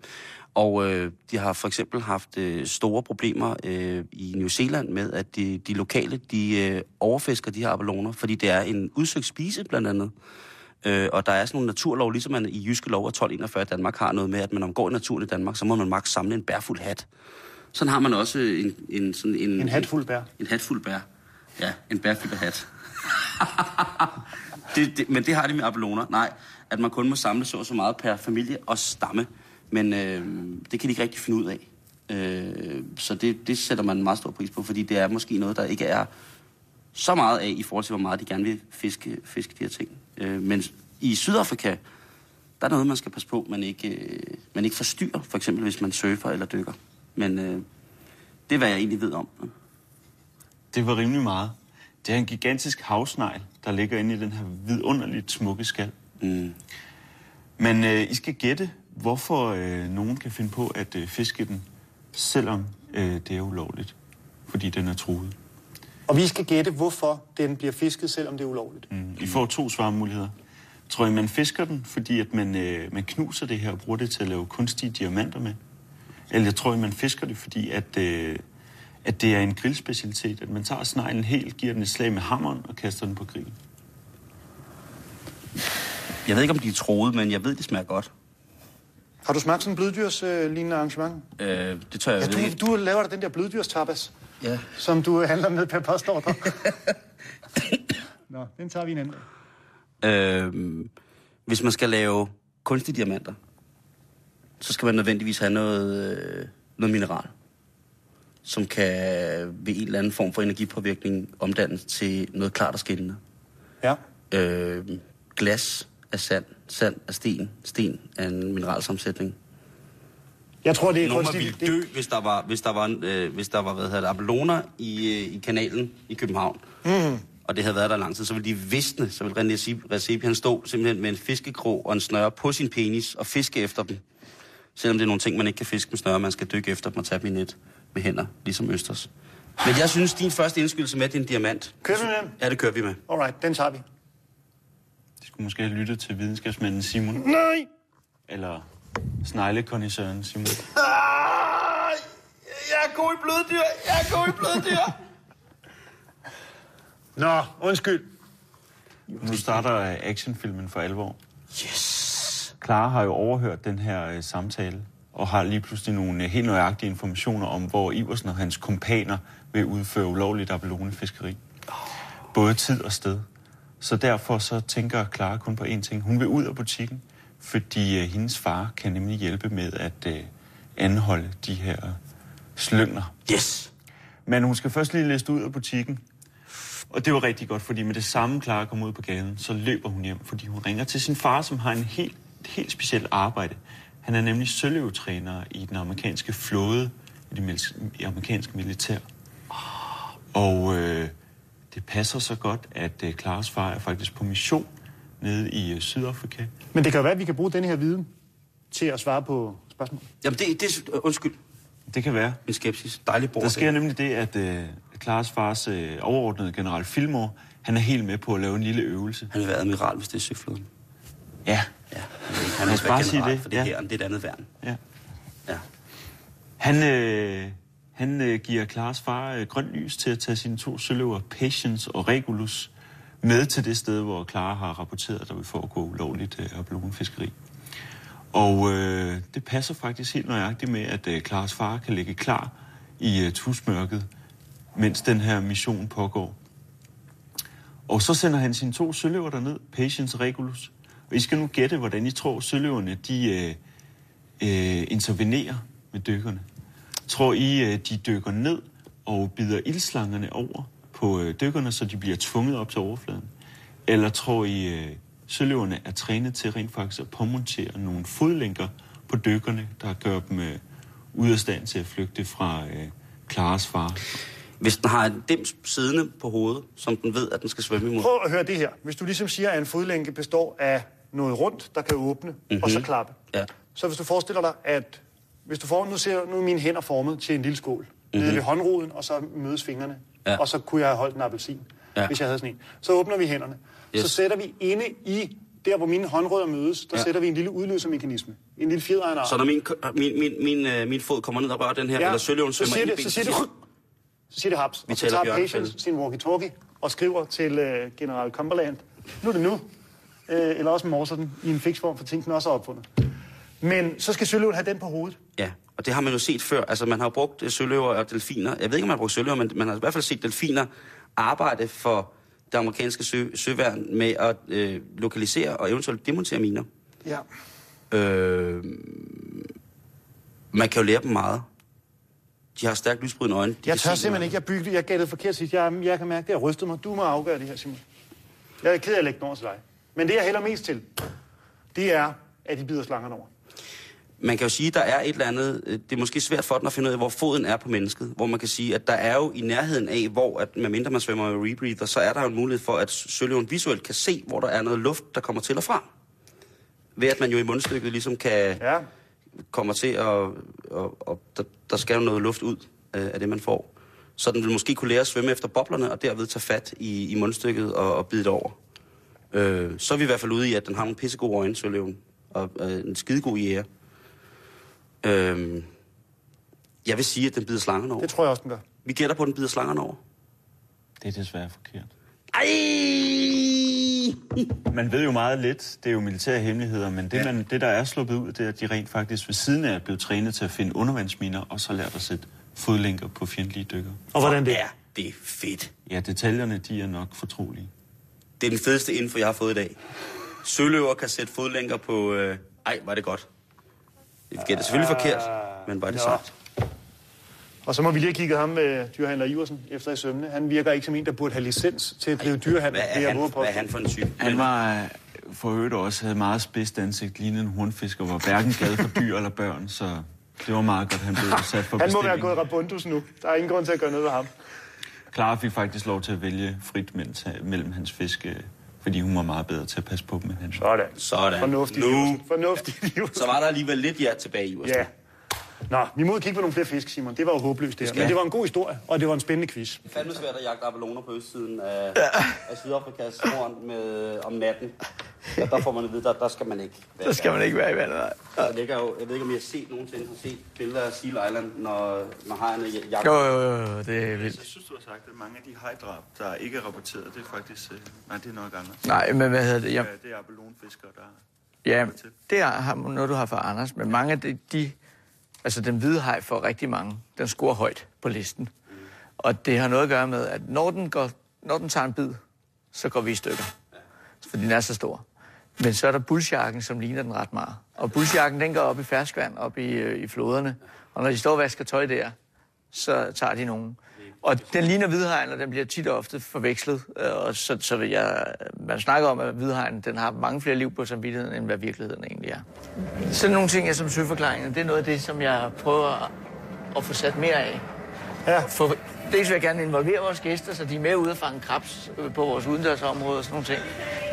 og øh, de har for eksempel haft øh, store problemer øh, i New Zealand med, at de, de lokale de øh, overfisker de her abaloner, fordi det er en udsøgt spise blandt andet. Øh, og der er sådan nogle naturlov, ligesom man i Jyske Lov af 1241 i Danmark har noget med, at man omgår i naturen i Danmark, så må man maks samle en bærfuld hat. Sådan har man også en... En, sådan en, En hatfuld bær. En hatfuld bær. Ja, en bærfyldt hat. det, det, men det har de med abeloner. Nej, at man kun må samle så og så meget per familie og stamme. Men øh, det kan de ikke rigtig finde ud af. Øh, så det, det sætter man en meget stor pris på, fordi det er måske noget, der ikke er så meget af, i forhold til, hvor meget de gerne vil fiske, fiske de her ting. Øh, men i Sydafrika, der er noget, man skal passe på, man ikke, øh, man ikke forstyrrer, for eksempel hvis man surfer eller dykker. Men øh, det er, hvad jeg egentlig ved om. Det var rimelig meget. Det er en gigantisk havsnegl, der ligger inde i den her vidunderligt smukke skal. Mm. Men øh, I skal gætte, hvorfor øh, nogen kan finde på at øh, fiske den, selvom øh, det er ulovligt. Fordi den er truet. Og vi skal gætte, hvorfor den bliver fisket, selvom det er ulovligt. Mm. I får to svarmuligheder. Tror I, man fisker den, fordi at man, øh, man knuser det her og bruger det til at lave kunstige diamanter med? Eller jeg tror I, man fisker det, fordi at, øh, at det er en grillspecialitet, at man tager sneglen helt, giver den et slag med hammeren og kaster den på grillen. Jeg ved ikke, om de er troede, men jeg ved, det smager godt. Har du smagt sådan en bløddyrs øh, lignende arrangement? Øh, det tør jeg Ja, du, ikke. du laver da den der bløddyrs tapas, Ja. som du handler ned per postordre. Nå, den tager vi en anden. Øh, hvis man skal lave kunstige diamanter, så skal man nødvendigvis have noget, øh, noget mineral, som kan ved en eller anden form for energipåvirkning omdannes til noget klart og skinnende. Ja. Øh, glas er sand, sand er sten, sten er en mineralsammensætning. Jeg tror, det er Nogle kunstigt. ville Det, dø, hvis der var, hvis der var, øh, hvis der var hvad hedder det, abeloner i, øh, i kanalen i København. Mm. Og det havde været der lang tid, så ville de visne, så ville René Recep- Recepi, han stå simpelthen med en fiskekrog og en snøre på sin penis og fiske efter dem. Selvom det er nogle ting, man ikke kan fiske med snøre, man skal dykke efter dem og tage dem i net med hænder, ligesom Østers. Men jeg synes, din første indskydelse med, det er en diamant. Kører vi med? Ja, det kører vi med. Alright, den tager vi. Skulle måske have lyttet til videnskabsmanden Simon. Nej! Eller sneglekondisøren Simon. Jeg er god i bløddyr! Jeg er god i bløddyr! Nå, undskyld. Nu starter actionfilmen for alvor. yes! Clara har jo overhørt den her øh, samtale, og har lige pludselig nogle øh, helt nøjagtige informationer om, hvor Iversen og hans kompaner vil udføre ulovligt abalone-fiskeri. Både tid og sted. Så derfor så tænker Clara kun på én ting. Hun vil ud af butikken, fordi øh, hendes far kan nemlig hjælpe med at øh, anholde de her slyngler. Yes! Men hun skal først lige læse ud af butikken. Og det var rigtig godt, fordi med det samme Clara kommer ud på gaden, så løber hun hjem, fordi hun ringer til sin far, som har en helt, helt specielt arbejde. Han er nemlig søløvetræner i den amerikanske flåde, i det amerikanske militær. Og øh, det passer så godt, at øh, Claras far er faktisk på mission nede i øh, Sydafrika. Men det kan jo være, at vi kan bruge den her viden til at svare på spørgsmål. Jamen, det, det er... Undskyld, Det kan være. min skepsis. Dejligt bord. Der sker nemlig det, at øh, Claras fars øh, overordnede general Filmor, han er helt med på at lave en lille øvelse. Han vil være admiral, hvis det er søflåden. Ja, Ja. Han vil være bare sige det, for det ja. her, det er et andet værn. ja. Ja. Han, øh, han øh, giver Klares far øh, grønt lys til at tage sine to søløver, Patience og Regulus, med til det sted, hvor Clara har rapporteret, at der vil foregå ulovligt øh. Og øh, det passer faktisk helt nøjagtigt med, at øh, Klares far kan ligge klar i øh, tusmørket, mens den her mission pågår. Og så sender han sine to søløver derned, Patience og Regulus. Og I skal nu gætte, hvordan I tror, søløverne de, øh, øh, intervenerer med dykkerne. Tror I, øh, de dykker ned og bider ildslangerne over på øh, dykkerne, så de bliver tvunget op til overfladen? Eller tror I, øh, søløverne er trænet til rent faktisk at påmontere nogle fodlænker på dykkerne, der gør dem ude af stand til at flygte fra Klares far? Hvis den har en dims siddende på hovedet, som den ved, at den skal svømme imod. Prøv at høre det her. Hvis du ligesom siger, at en fodlænke består af noget rundt, der kan åbne, mm-hmm. og så klappe. Ja. Så hvis du forestiller dig, at hvis du får, nu ser nu er mine hænder formet til en lille skål, mm-hmm. nede ved håndroden, og så mødes fingrene, Ja. og så kunne jeg have holdt en appelsin, Ja. hvis jeg havde sådan en. Så åbner vi hænderne. Yes. Så sætter vi inde i, der hvor mine håndrødder mødes, der Ja. sætter vi en lille udløsermekanisme. En lille fjeder af en arm. Så når min, min, min, min, øh, min fod kommer ned og rører den her, ja. eller så svømmer ind i benet, så siger det, så siger det haps. Vi og så tager bjørnefælde. Patience sin walkie-talkie og skriver til uh, general Cumberland, nu er det nu. Uh, eller også morser den i en fiksform, for ting den også er opfundet. Men så skal søløven have den på hovedet. Ja, og det har man jo set før. Altså, man har jo brugt øh, søløver og delfiner. Jeg ved ikke, om man har brugt søløver, men man har i hvert fald set delfiner arbejde for det amerikanske sø, søværn med at øh, lokalisere og eventuelt demontere miner. Ja. Øh, man kan jo lære dem meget. De har stærkt lysbrydende øjne. De Jeg tør simpelthen meget. ikke. Jeg byggede, jeg gættede forkert sidst. Jeg, jeg kan mærke, det har rystet mig. Du må afgøre det her, Simon. Jeg er ked af at lægge den over til dig. Men det, jeg hælder mest til, det er, at de bider slangerne over. Man kan jo sige, at der er et eller andet... øh, Det er måske svært for den at finde ud af, hvor foden er på mennesket. Hvor man kan sige, at der er jo i nærheden af, hvor, at medmindre man svømmer med rebreather, så er der jo en mulighed for, at søløven visuelt kan se, hvor der er noget luft, der kommer til og fra. Ved at man jo i mundstykket ligesom kan Ja. kommer til at... Og, og der, der skal jo noget luft ud øh, af det, man får. Så den vil måske kunne lære at svømme efter boblerne, og derved tage fat i, i mundstykket og, og bide det over. Øh, så er vi i hvert fald ude i, at den har nogle pissegode øjne, søløven, og øh, en skidegod jæger. Øh, jeg vil sige, at den bider slangerne over. Det tror jeg også, den gør. Vi gætter på, at den bider slangerne over. Det er desværre forkert. Ej! Man ved jo meget lidt, det er jo militære hemmeligheder, men det, ja. man, det der er sluppet ud, det er, at de rent faktisk ved siden af er blevet trænet til at finde undervandsminer, og så lært at sætte fodlænker på fjendtlige dykker. Og hvordan det? Ja, det er fedt. Ja, detaljerne, de er nok fortrolige. Det er den fedeste info, jeg har fået i dag. Søløver kan sætte fodlænker på... Øh... Ej, var det godt. Det gætter selvfølgelig forkert, men var det Nå. sejt. Og så må vi lige have kigget ham med dyrhandler Iversen efter i sømne. Han virker ikke som en, der burde have licens til at drive dyrhandel. Hvad det er, han, på. hvad er han for en type? Han var øh, for øvrigt også havde meget spidst ansigt, lignende en hornfisker, var hverken glad for dyr eller børn, så det var meget godt, han blev sat for Han må være gået rabundus nu. Der er ingen grund til at gøre noget ved ham. Clara fik faktisk lov til at vælge frit mellem, mellem hans fiske, fordi hun var meget bedre til at passe på dem end han. Sådan. Sådan. Fornuftigt, Nu. Iversen. Så var der alligevel lidt ja tilbage i USA. Ja. Nå, vi må kigge på nogle flere fisk, Simon. Det var jo håbløst det her. Men det var en god historie, og det var en spændende quiz. Det er fandme svært at jagte abeloner på østsiden af, af Sydafrikas horn med, om natten. Der, der får man at vide, der, der skal man ikke være. Så skal man ikke være i vandet, nej. Der ligger jo, jeg ved ikke, om I har set nogensinde har set billeder af Seal Island, når, når hajerne jagter. Jo, jo, jo, jo, det er vildt. Jeg synes, du har sagt, at mange af de hajdrab, der ikke er rapporteret, det er faktisk... Øh, nej, det er nok andre. Nej, men hvad hedder det? Ja. Jeg, Det er abelonfiskere, der Ja, det er har- noget, du har fra Anders, men mange af de, de altså den hvide haj for rigtig mange, den scorer højt på listen. Og det har noget at gøre med, at når den, går, når den tager en bid, så går vi i stykker. Fordi den er så stor. Men så er der bulsjakken, som ligner den ret meget. Og bulsjakken, den går op i ferskvand, op i, øh, i floderne. Og når de står og vasker tøj der, så tager de nogen. Og den ligner hvidhajen, og den bliver tit og ofte forvekslet. Øh, Og så, så vil jeg, man snakker om, at hvidhajen den har mange flere liv på samvittigheden, end hvad virkeligheden egentlig er. Sådan nogle ting er som søforklaringer. Det er noget af det, som jeg prøver at- at få sat mere af. Ja. For, dels vil jeg gerne involvere vores gæster, så de er med ude og fange krabs øh, på vores udendørsområde og sådan nogle ting.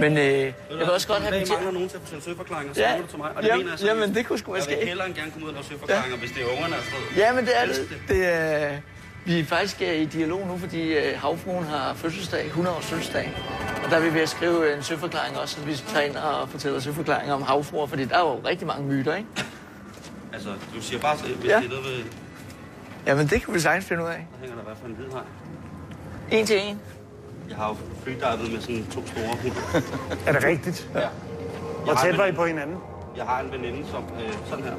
Men øh, jeg vil også godt have til... mangler nogen til at fortælle søforklaringer, så Ja. ringer du til mig. Og det Ja, mener jeg så. jamen, det kunne sgu være Jeg vil hellere end gerne komme ud og lave søforklaringer, hvis det er ungerne afsted. Ja, men det er det. det er, vi er faktisk øh, i dialog nu, fordi øh, havfruen har fødselsdag, 100 års fødselsdag. Og der vil vi skrive en søforklaring også, så vi tager ind og fortæller søforklaringer om havfruer, fordi der er jo rigtig mange myter, ikke? Altså, du siger bare, så, hvis Ja. det er noget ved... Jamen, det kan vi sagtens finde ud af. Der hænger der i hvert fald en hvid hej. En til en. Jeg har jo freedivet med sådan to store hunde. Er det rigtigt? Ja. Jeg Hvor tæt var I på hinanden? Jeg har en veninde, som... Øh, sådan her.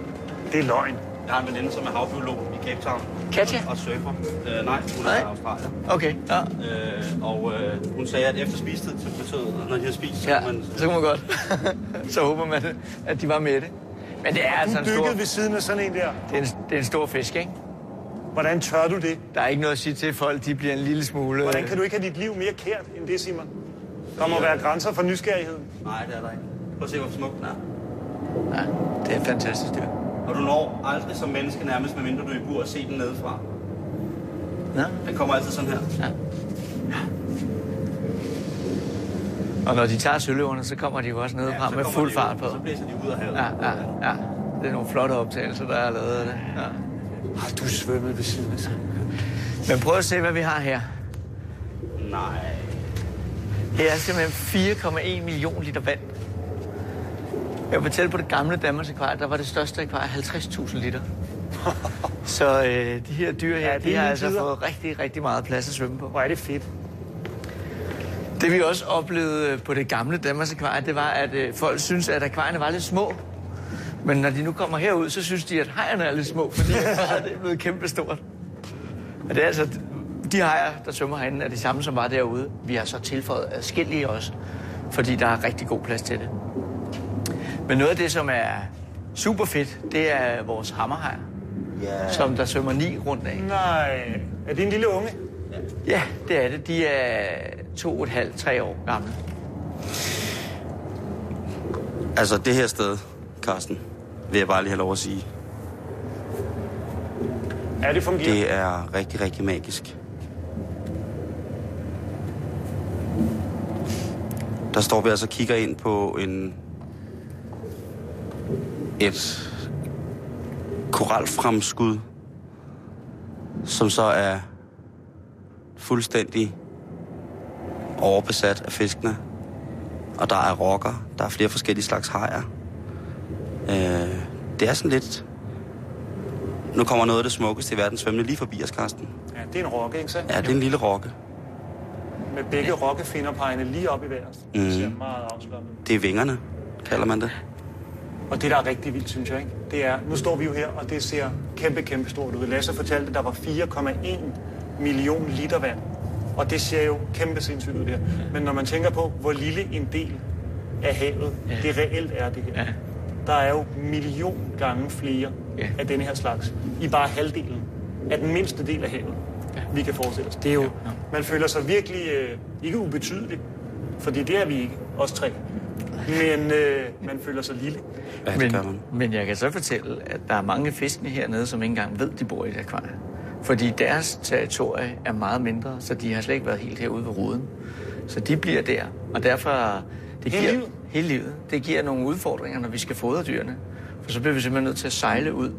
Det er løgn. Jeg har en veninde, som er havbiolog i Cape Town. Katja? Og surfer. Øh, nej, hun er fra Australien. Okay, ja. Øh, og øh, hun sagde, at efter spistid, så betød, når de har spist, så Ja, kan man... så kan man godt. så håber man, at de var med det. Men det er altså en stor, ved siden af sådan en der. det er en, det er en stor fisk, ikke? Hvordan tør du det? Der er ikke noget at sige til, folk de bliver en lille smule... Hvordan kan du ikke have dit liv mere kært end det, Simon? Der må være grænser for nysgerrigheden. Nej, det er der ikke. Prøv at se, hvor smuk den er. Ja, det er fantastisk dyr. Og du når aldrig som menneske nærmest, medmindre du er i bur, at se den nedefra. Ja. Den kommer altid sådan her. Og når de tager søløverne, så kommer de jo også ned så med fuld fart ud, på. og Så blæser de ud af havet. Ja, ja, ja. Det er nogle flotte optagelser, der er lavet af det. Ja. Har du svømmet ved siden af sig? Men prøv at se, hvad vi har her. Nej. Her er simpelthen 4,1 million liter vand. Jeg fortælle på det gamle Danmarks akvarie, der var det største akvarie 50.000 liter. Så øh, de her dyr her, Ja, det de har altså tider. fået rigtig, rigtig meget plads at svømme på. Hvor er det fedt. Det vi også oplevede øh, på det gamle Danmarks akvarie, det var, at øh, folk synes, at akvarierne var lidt små. Men når de nu kommer herud, så synes de, at hejerne er lidt små, fordi akvariet er blevet kæmpestort. Og det er altså, de hajer, der svømmer herinde, er de samme, som var derude. Vi har så tilføjet adskillige også, fordi der er rigtig god plads til det. Men noget af det, som er super fedt, det er vores hammerhajer, Ja. som der svømmer ni rundt af. Nej. Er det en lille unge? Ja, det er det. De er to og et halvt, tre år gamle. Altså, det her sted, Carsten, vil jeg bare lige have lov at sige, Ja, det fungerer. det er rigtig, rigtig magisk. Der står vi altså og kigger ind på en... Et koralfremskud, som så er fuldstændig overbesat af fiskene. Og der er rokker, der er flere forskellige slags hajer. Øh, det er sådan lidt... Nu kommer noget af det smukkeste i verden svømmende lige forbi os, Karsten. Ja, det er en rokke, ikke sandt? Ja, det er en lille rokke. Med begge rokkefinder pegende lige op i vejret. Det Mhm. ser meget afslappet. Det er vingerne, kalder man det. Og det, der er rigtig vildt, synes jeg, ikke? det er, nu står vi jo her, og det ser kæmpe, kæmpe stort ud. Lasse fortalte, at der var 4,1 million liter vand. Og det ser jo kæmpe sindssygt ud der. Men når man tænker på, hvor lille en del af havet Ja. det reelt er det her. Ja. Der er jo million gange flere Ja. af denne her slags. I bare halvdelen af den mindste del af havet, Ja. vi kan forestille os. Det er jo, Ja. man føler sig virkelig øh, ikke ubetydelig, fordi det er vi ikke, os tre. Men øh, man føler sig lille. Ja, det men, gør man. men jeg kan så fortælle, at der er mange fiskene hernede, som ikke engang ved, de bor i et akvarie. Fordi deres territorie er meget mindre, så de har slet ikke været helt herude ved ruden. Så de bliver der, og derfor... Det Hele giver, livet? Hele livet. Det giver nogle udfordringer, når vi skal fodre dyrene. For så bliver vi simpelthen nødt til at sejle ud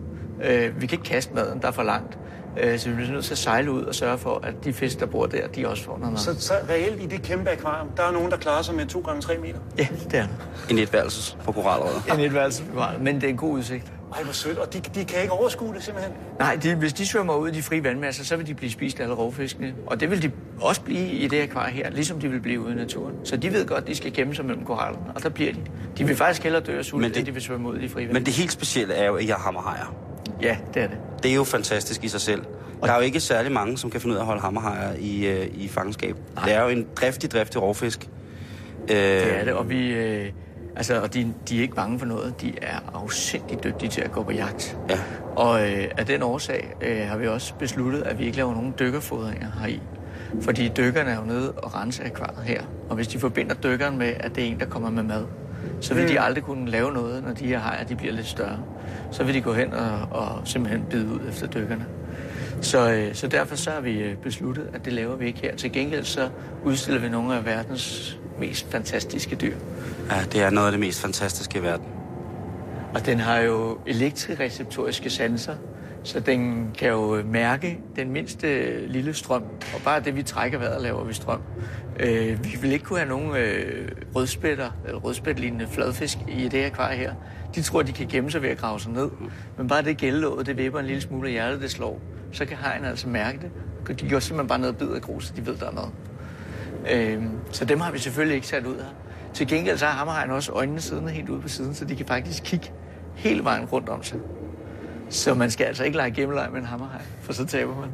Øh, vi kan ikke kaste maden, der er for langt. Øh, så vi bliver nødt til at sejle ud og sørge for, at de fisk, der bor der, de også får noget mad. Så, så reelt i det kæmpe akvarium, der er nogen, der klarer sig med 2 gange 3 meter. Ja, det er det. En etværelses på koralrøret. En etværelse, men det er en god udsigt. Ej, hvor sødt. Og de, de kan ikke overskue det simpelthen. Nej, de, hvis de svømmer ud i de frie vandmasser, så vil de blive spist af alle rovfiskene. Og det vil de også blive i det akvarie her, ligesom de vil blive ude i naturen. Så de ved godt, at de skal gemme sig mellem korallerne, og der bliver de. De vil faktisk hellere dø af sult, Men det- end de vil svømme ud i de frie Men det helt specielle er jo, at jeg har hammerhajer. Ja, det er det. Det er jo fantastisk i sig selv. Der er jo ikke særlig mange, som kan finde ud af at holde hammerhajer i, øh, i fangenskab. Nej. Det er jo en driftig, driftig rovfisk. Øh, Det er det, og vi... Øh, altså, og de, de er ikke bange for noget. De er afsindig dygtige til at gå på jagt. Ja. Og øh, af den årsag øh, har vi også besluttet, at vi ikke laver nogen dykkerfodringer heri. Fordi dykkerne er jo nede og rense akvariet her. Og hvis de forbinder dykkeren med, at det er en, der kommer med mad, så vil de aldrig kunne lave noget, når de her hajer de bliver lidt større. Så vil de gå hen og, og simpelthen bide ud efter dykkerne. Så, øh, så derfor så har vi øh, besluttet, at det laver vi ikke her. Til gengæld så udstiller vi nogle af verdens mest fantastiske dyr. ja, det er noget af det mest fantastiske i verden. Og den har jo elektrireceptoriske sanser, så den kan jo mærke den mindste lille strøm. Og bare det, vi trækker vejret, laver vi strøm. Øh, vi vil ikke kunne have nogen øh, rødspætter, eller rødspætlignende fladfisk i det her akvarie her. De tror, de kan gemme sig ved at grave sig ned. Men bare det gældelåget, det vipper en lille smule, og hjertet det slår. Så kan hajen altså mærke det. De går simpelthen bare ned og bider i grus, så de ved, der er noget. Øh, så dem har vi selvfølgelig ikke sat ud her. Til gengæld så har hammerhajen også øjnene siddende helt ude på siden, så de kan faktisk kigge hele vejen rundt om sig. Så man skal altså ikke lege gemmeleg med en hammerhaj, for så taber man.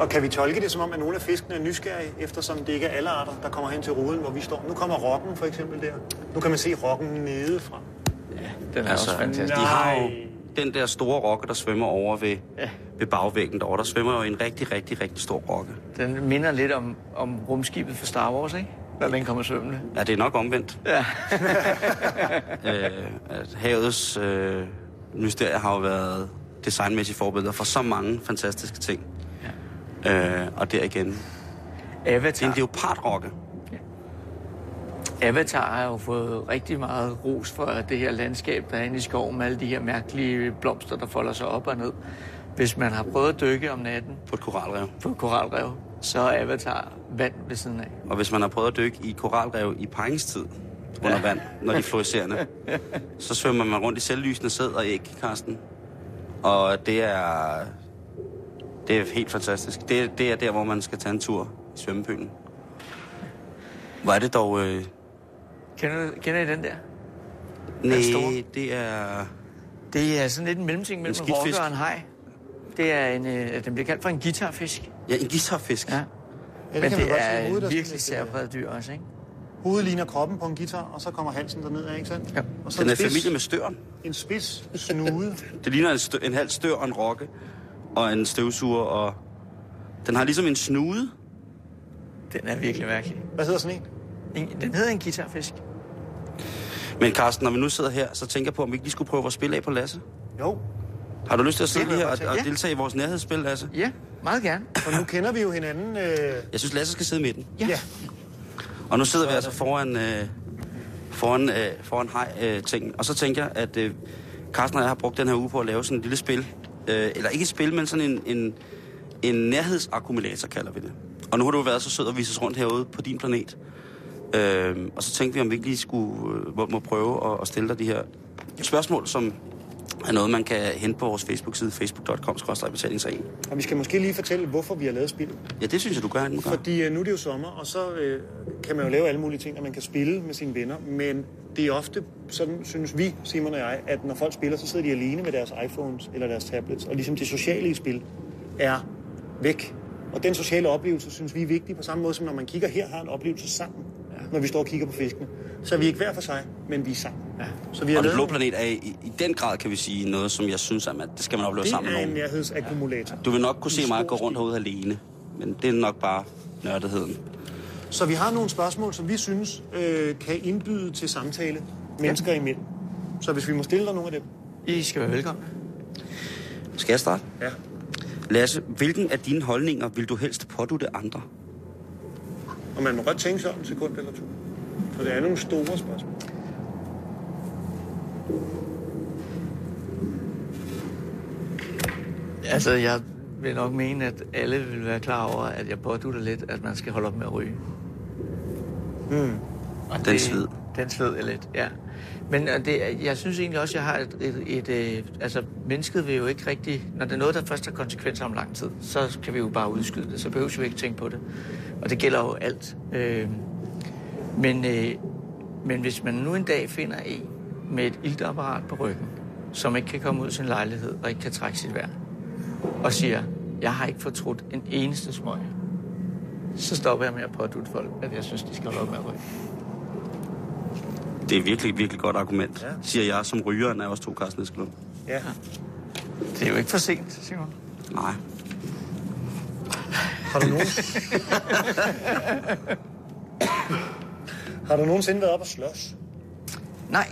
Og kan vi tolke det som om, at nogle af fiskene er nysgerrige, eftersom det ikke er alle arter, der kommer hen til ruden, hvor vi står? Nu kommer rokken for eksempel der. Nu kan man se rokken nedefra. Den er Altså, også fantastisk. De har jo Nej. den der store rokke, der svømmer over ved, Ja. ved bagvæggen derovre. Der svømmer jo en rigtig, rigtig, rigtig stor rokke. Den minder lidt om, om rumskibet fra Star Wars, ikke? Når den kommer svømmende. Ja, det er nok omvendt. Ja. øh, at havets øh, mysterier har jo været designmæssige forbilleder for så mange fantastiske ting. Ja. Øh, og der igen, det er Avatar. en leopardrokke. Avatar har jo fået rigtig meget ros for det her landskab, der er inde i skoven med alle de her mærkelige blomster, der folder sig op og ned. Hvis man har prøvet at dykke om natten på et koralrev. på et koralrev, så er Avatar vand ved siden af. Og hvis man har prøvet at dykke i koralrev i paringstid under vand, når de er fluorescerende, så svømmer man rundt i selvlysende sæd og æg, Karsten. Og det er, det er helt fantastisk. Det, det er der, hvor man skal tage en tur i svømmepølen. Hvor er det dog... Øh, Kender, kender I den der? Nej, det er... Det er sådan lidt en mellemting mellem en rokke og en haj. Det er en, øh, den bliver kaldt for en guitarfisk. Ja, en guitarfisk. Ja. Ja, Men kan det man godt se. er en virkelig lidt, særpræget dyr også, ikke? Hovedet ligner kroppen på en guitar, og så kommer halsen derned, ikke sandt? Ja. Og så Den en er spids, familie med støren. En spids snude. Det ligner en, stø, en halv stør og en rokke og en støvsuger, og den har ligesom en snude. Den er virkelig mærkelig. Hvad hedder sådan en? En- Den hedder en guitarfisk. Men Carsten, når vi nu sidder her, så tænker jeg på, om vi ikke lige skulle prøve vores spil af på Lasse. Jo, Har du lyst til at sidde her og, og Ja. deltage i vores nærhedsspil, Lasse? Ja, meget gerne. og nu kender vi jo hinanden. Øh, Jeg synes, Lasse skal sidde i midten. ja. Og nu sidder vi altså foran, øh, foran, øh, foran hej-tingen. og så tænker jeg, at øh, Carsten og jeg har brugt den her uge på at lave sådan et lille spil. Øh, eller ikke et spil, men sådan en, en, en nærhedsakkumulator, kalder vi det. Og nu har du været så sød at vise os rundt herude på din planet. Øh, og så tænkte vi, om vi ikke lige skulle øh, må, må prøve at, at stille dig de her spørgsmål, som er noget, man kan hente på vores Facebook-side, facebook.com betalingsringen. Og vi skal måske lige fortælle, hvorfor vi har lavet spillet. Ja, det synes jeg, du gør, må gøre. Fordi øh, nu er det jo sommer, og så øh, kan man jo lave alle mulige ting, og man kan spille med sine venner. Men det er ofte, sådan synes vi, Simon og jeg, at når folk spiller, så sidder de alene med deres iPhones eller deres tablets. Og ligesom det sociale i spil er væk. Og den sociale oplevelse, synes vi er vigtig, på samme måde som når man kigger her, har en oplevelse sammen, ja. når vi står og kigger på fiskene. Så er vi ikke hver for sig, men vi er sammen. Ja. Så vi har Og den blå planet er i, i den grad, kan vi sige, noget, som jeg synes, at man, det skal man opleve det sammen med er en nærhedsakkumulator. Du vil nok kunne se mig gå rundt herude alene, men det er nok bare nørdigheden. Så vi har nogle spørgsmål, som vi synes øh, kan indbyde til samtale mennesker imellem. Så hvis vi må stille dig nogle af dem. I skal være velkomne. Skal jeg starte? Ja. Lasse, hvilken af dine holdninger vil du helst pådute andre? Og man må godt tænke sig om en sekund eller to. For det er nogle store spørgsmål. Altså, jeg vil nok mene, at alle vil være klar over, at jeg pådutter lidt, at man skal holde op med at ryge. Mm. Og Den sved. Den sved er lidt, ja. Men øh, det, jeg synes egentlig også, at jeg har et, et, et, et... Altså, mennesket vil jo ikke rigtig... Når det er noget, der først har konsekvenser om lang tid, så kan vi jo bare udskyde det. Så behøver vi jo ikke tænke på det. Og det gælder jo alt. Øh, men, øh, men hvis man nu en dag finder en med et iltapparat på ryggen, som ikke kan komme ud af sin lejlighed og ikke kan trække sit vejr, og siger, jeg har ikke fortrudt en eneste smøg, så stopper jeg med at pådutte folk, at jeg synes, de skal holde op med at ryge. Det er virkelig, virkelig godt argument, ja. siger jeg som rygeren af os to, Carsten Eskelund. Ja. Det er jo ikke for sent, Simon. Nej. Har du nogen... har du nogensinde været op og slås? Nej,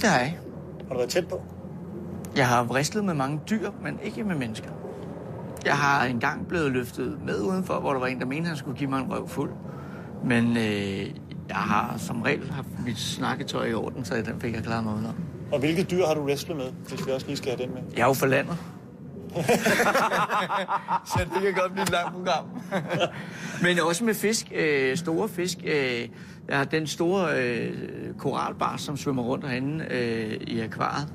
det har jeg ikke. Har du været tæt på? Jeg har vristet med mange dyr, men ikke med mennesker. Jeg har engang blevet løftet med udenfor, hvor der var en, der mente, han skulle give mig en røv fuld. Men øh, jeg har som regel haft mit snakketøj i orden, så den fik jeg klaret mig udenom. Og hvilke dyr har du wrestlet med, hvis vi også lige skal have den med? Jeg er jo for landet. så det kan godt blive et langt program. Men også med fisk, øh, store fisk. Øh, jeg har den store øh, koralbar, som svømmer rundt herinde øh, i akvariet.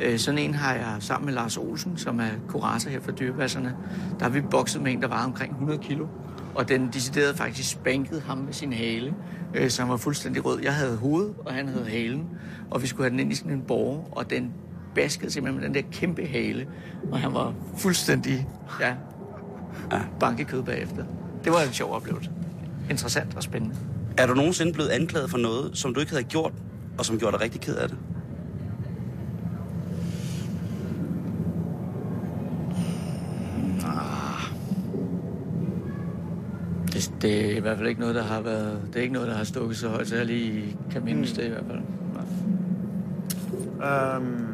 Øh, sådan en har jeg sammen med Lars Olsen, som er kurator her for dyrepasserne. Der har vi bokset med en, der var omkring 100 kilo. Og den deciderede faktisk spankede ham med sin hale, øh, så han var fuldstændig rød. Jeg havde hovedet, og han havde halen. Og vi skulle have den ind i sådan en borg, og den baskede simpelthen med den der kæmpe hale. Og han var fuldstændig, ja, bankekød bagefter. Det var en sjov oplevelse. Interessant og spændende. Er du nogensinde blevet anklaget for noget, som du ikke havde gjort, og som gjorde dig rigtig ked af det? Det, det er i hvert fald ikke noget, der har været... Det er ikke noget, der har stukket så højt, så jeg lige kan mindes det i hvert fald. Nej. Øhm,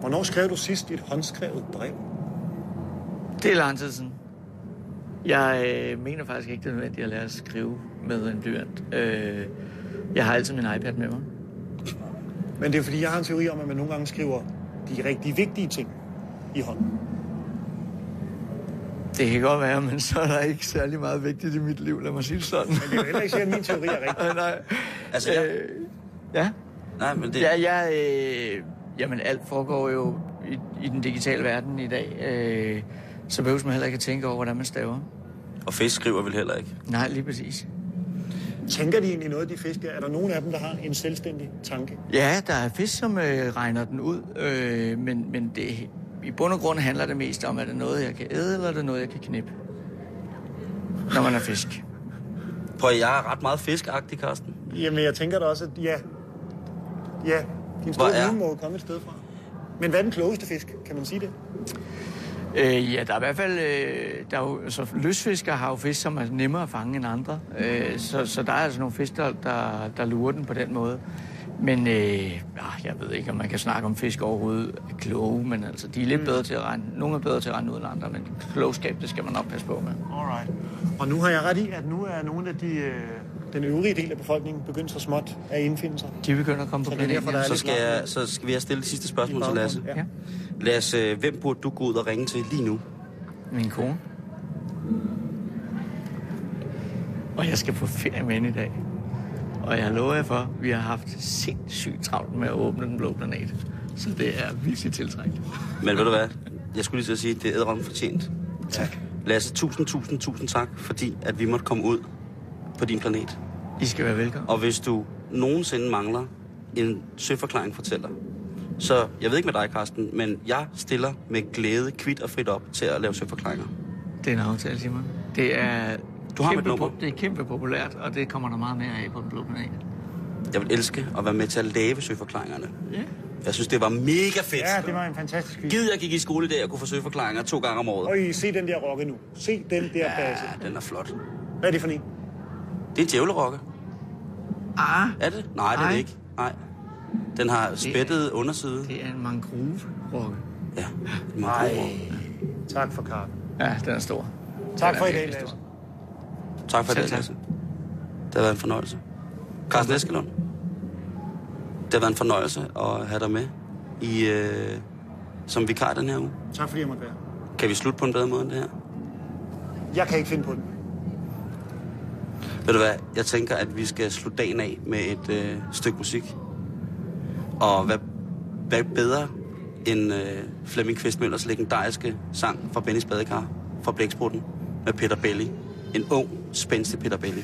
hvornår skrev du sidst et håndskrevet brev? Det er lang tid siden. Jeg øh, mener faktisk ikke, det er nødvendigt at lære at skrive med en blyant. Øh, jeg har altid min iPad med mig. Men det er fordi, jeg har en teori om, at man nogle gange skriver de rigtig vigtige ting i hånden. Det kan godt være, men så er der ikke særlig meget vigtigt i mit liv, lad mig sige det sådan. Men det er jo heller ikke sikkert, at min teori er rigtig. Nej. Altså, jeg, Øh, ja. nej, men det, Ja, jeg, øh, jamen alt foregår jo i, i den digitale verden i dag. Øh, så behøver man heller ikke at tænke over, hvordan man staver. og fisk skriver vel heller ikke. Nej, lige præcis. Tænker de egentlig noget, de fisk der? Er der nogen af dem, der har en selvstændig tanke? Ja, der er fisk, som øh, regner den ud, øh, men, men det, i bund og grund handler det mest om, er det noget, jeg kan æde, eller er det noget, jeg kan knippe? Når man er fisk. Prøv, jeg er ret meget fiskagtig, Carsten. Jamen, jeg tænker da også, at ja, ja din store er- må jo komme et sted fra. Men hvad er den klogeste fisk? Kan man sige det? Øh, ja, der er i hvert fald... Øh, der er jo, så løsfiskere har jo fisk, som er nemmere at fange end andre. Øh, så, så der er altså nogle fisk, der, der, der lurer den på den måde. Men øh, ja, jeg ved ikke, om man kan snakke om fisk overhovedet er kloge, men altså, de er lidt bedre til at regne. Nogle er bedre til at regne ud end andre, men klogskab, det skal man nok passe på med. Alright. Og nu har jeg ret i, at nu er nogle af de, øh, den øvrige del af befolkningen begyndt så småt at indfinde sig. De begynder at komme på Så er derfor, der er Så skal, jeg, så skal vi have stillet det sidste spørgsmål til Lasse. Ja. Lasse, hvem burde du gå ud og ringe til lige nu? Min kone. Og jeg skal på ferie med hende i dag. Og jeg lover jer for, at vi har haft sindssygt travlt med at åbne den blå planet. Så det er virkelig tiltrængt. Men ved du hvad? Jeg skulle lige til at sige, at det er ædrende fortjent. Tak. Lasse, tusind, tusind, tusind tak, fordi at vi måtte komme ud på din planet. I skal være velkommen. Og hvis du nogensinde mangler en søforklaring, fortæller. Så jeg ved ikke med dig, Karsten, men jeg stiller med glæde kvidt og frit op til at lave søforklaringer. Det er en aftale, Simon. Det er, Du har kæmpe, nummer. det er kæmpe populært, og det kommer der meget mere af på den blå planet. Jeg vil elske at være med til at lave søforklaringerne. Ja. Jeg synes, det var mega fedt. Ja, det var en fantastisk quiz. Gid jeg gik i skole i dag og kunne få søforklaringer to gange om året. Og I se den der rokke nu. Se den der basse. Ja, den er flot. Hvad er det for en? Det er djævlerokke. Ah, Er det? Nej, det er det ikke. Nej. Den har spættet underside. det er en mangrove-rokke. Ja, en mangrove. Tak for kaffen. Ja, den er stor. Tak Den for i dag, Lasse. Tak for det, tak. Lasse. Det har været en fornøjelse. Carsten Eskelund. Det har været en fornøjelse at have dig med i, øh, som vikar den her uge. Tak fordi jeg måtte være. Kan vi slutte på en bedre måde end det her? Jeg kan ikke finde på den. Ved du hvad, jeg tænker, at vi skal slutte dagen af med et øh, stykke musik. Og hvad, hvad bedre end øh, Flemming Kvistmøllers legendariske sang fra Bennys Badekar fra Blæksprutten med Peter Belli. En ung, spændstig Peter Belli.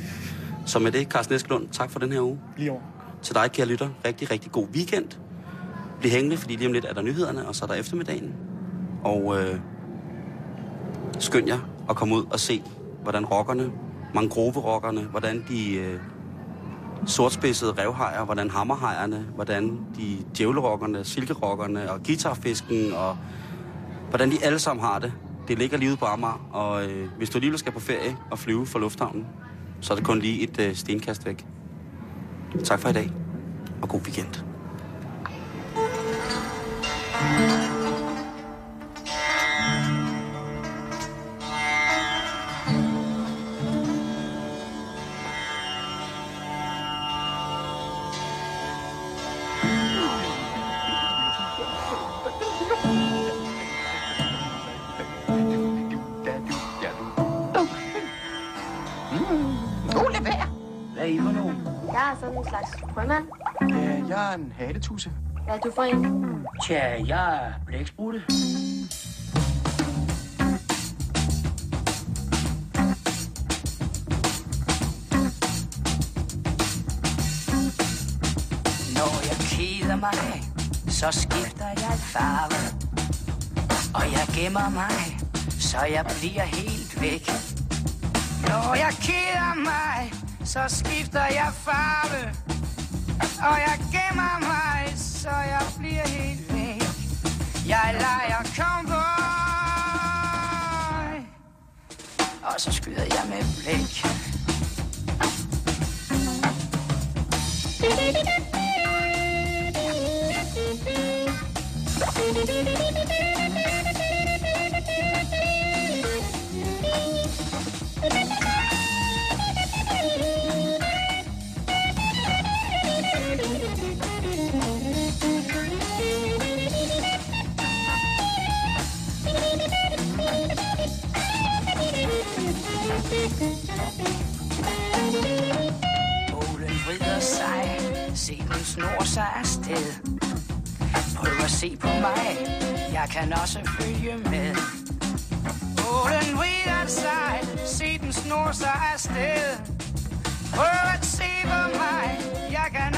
Så med det, Carsten Eskelund, tak for den her uge. Lige over. Til dig, kære lytter, rigtig, rigtig god weekend. Bliv hængende, fordi lige om lidt er der nyhederne, og så er der eftermiddagen. Og øh, skynd jer at komme ud og se, hvordan rockerne, mangroverokkerne, hvordan de øh, sortspidsede revhajer, hvordan hammerhejerne, hvordan de djævlerokkerne, silkerokkerne og guitarfisken, og hvordan de alle sammen har det. Det ligger lige ude på Amager, og øh, hvis du alligevel skal på ferie og flyve fra lufthavnen, så er det kun lige et øh, stenkast væk. Tak for i dag, og god weekend. Jeg er en hattetusse. Hvad er du for en? Tja, jeg er blæksprutte. Når jeg keder mig, så skifter jeg farve. Og jeg gemmer mig, så jeg bliver helt væk. Når jeg keder mig, så skifter jeg farve. Og jeg gemmer mig, så jeg bliver helt væk. Jeg leger cowboy. Og så skyder jeg med blik Sig. Prøv at se på mig, jeg kan også følge med. Oh, den vrider sig, se den snor sig afsted. Prøv at se på mig, jeg kan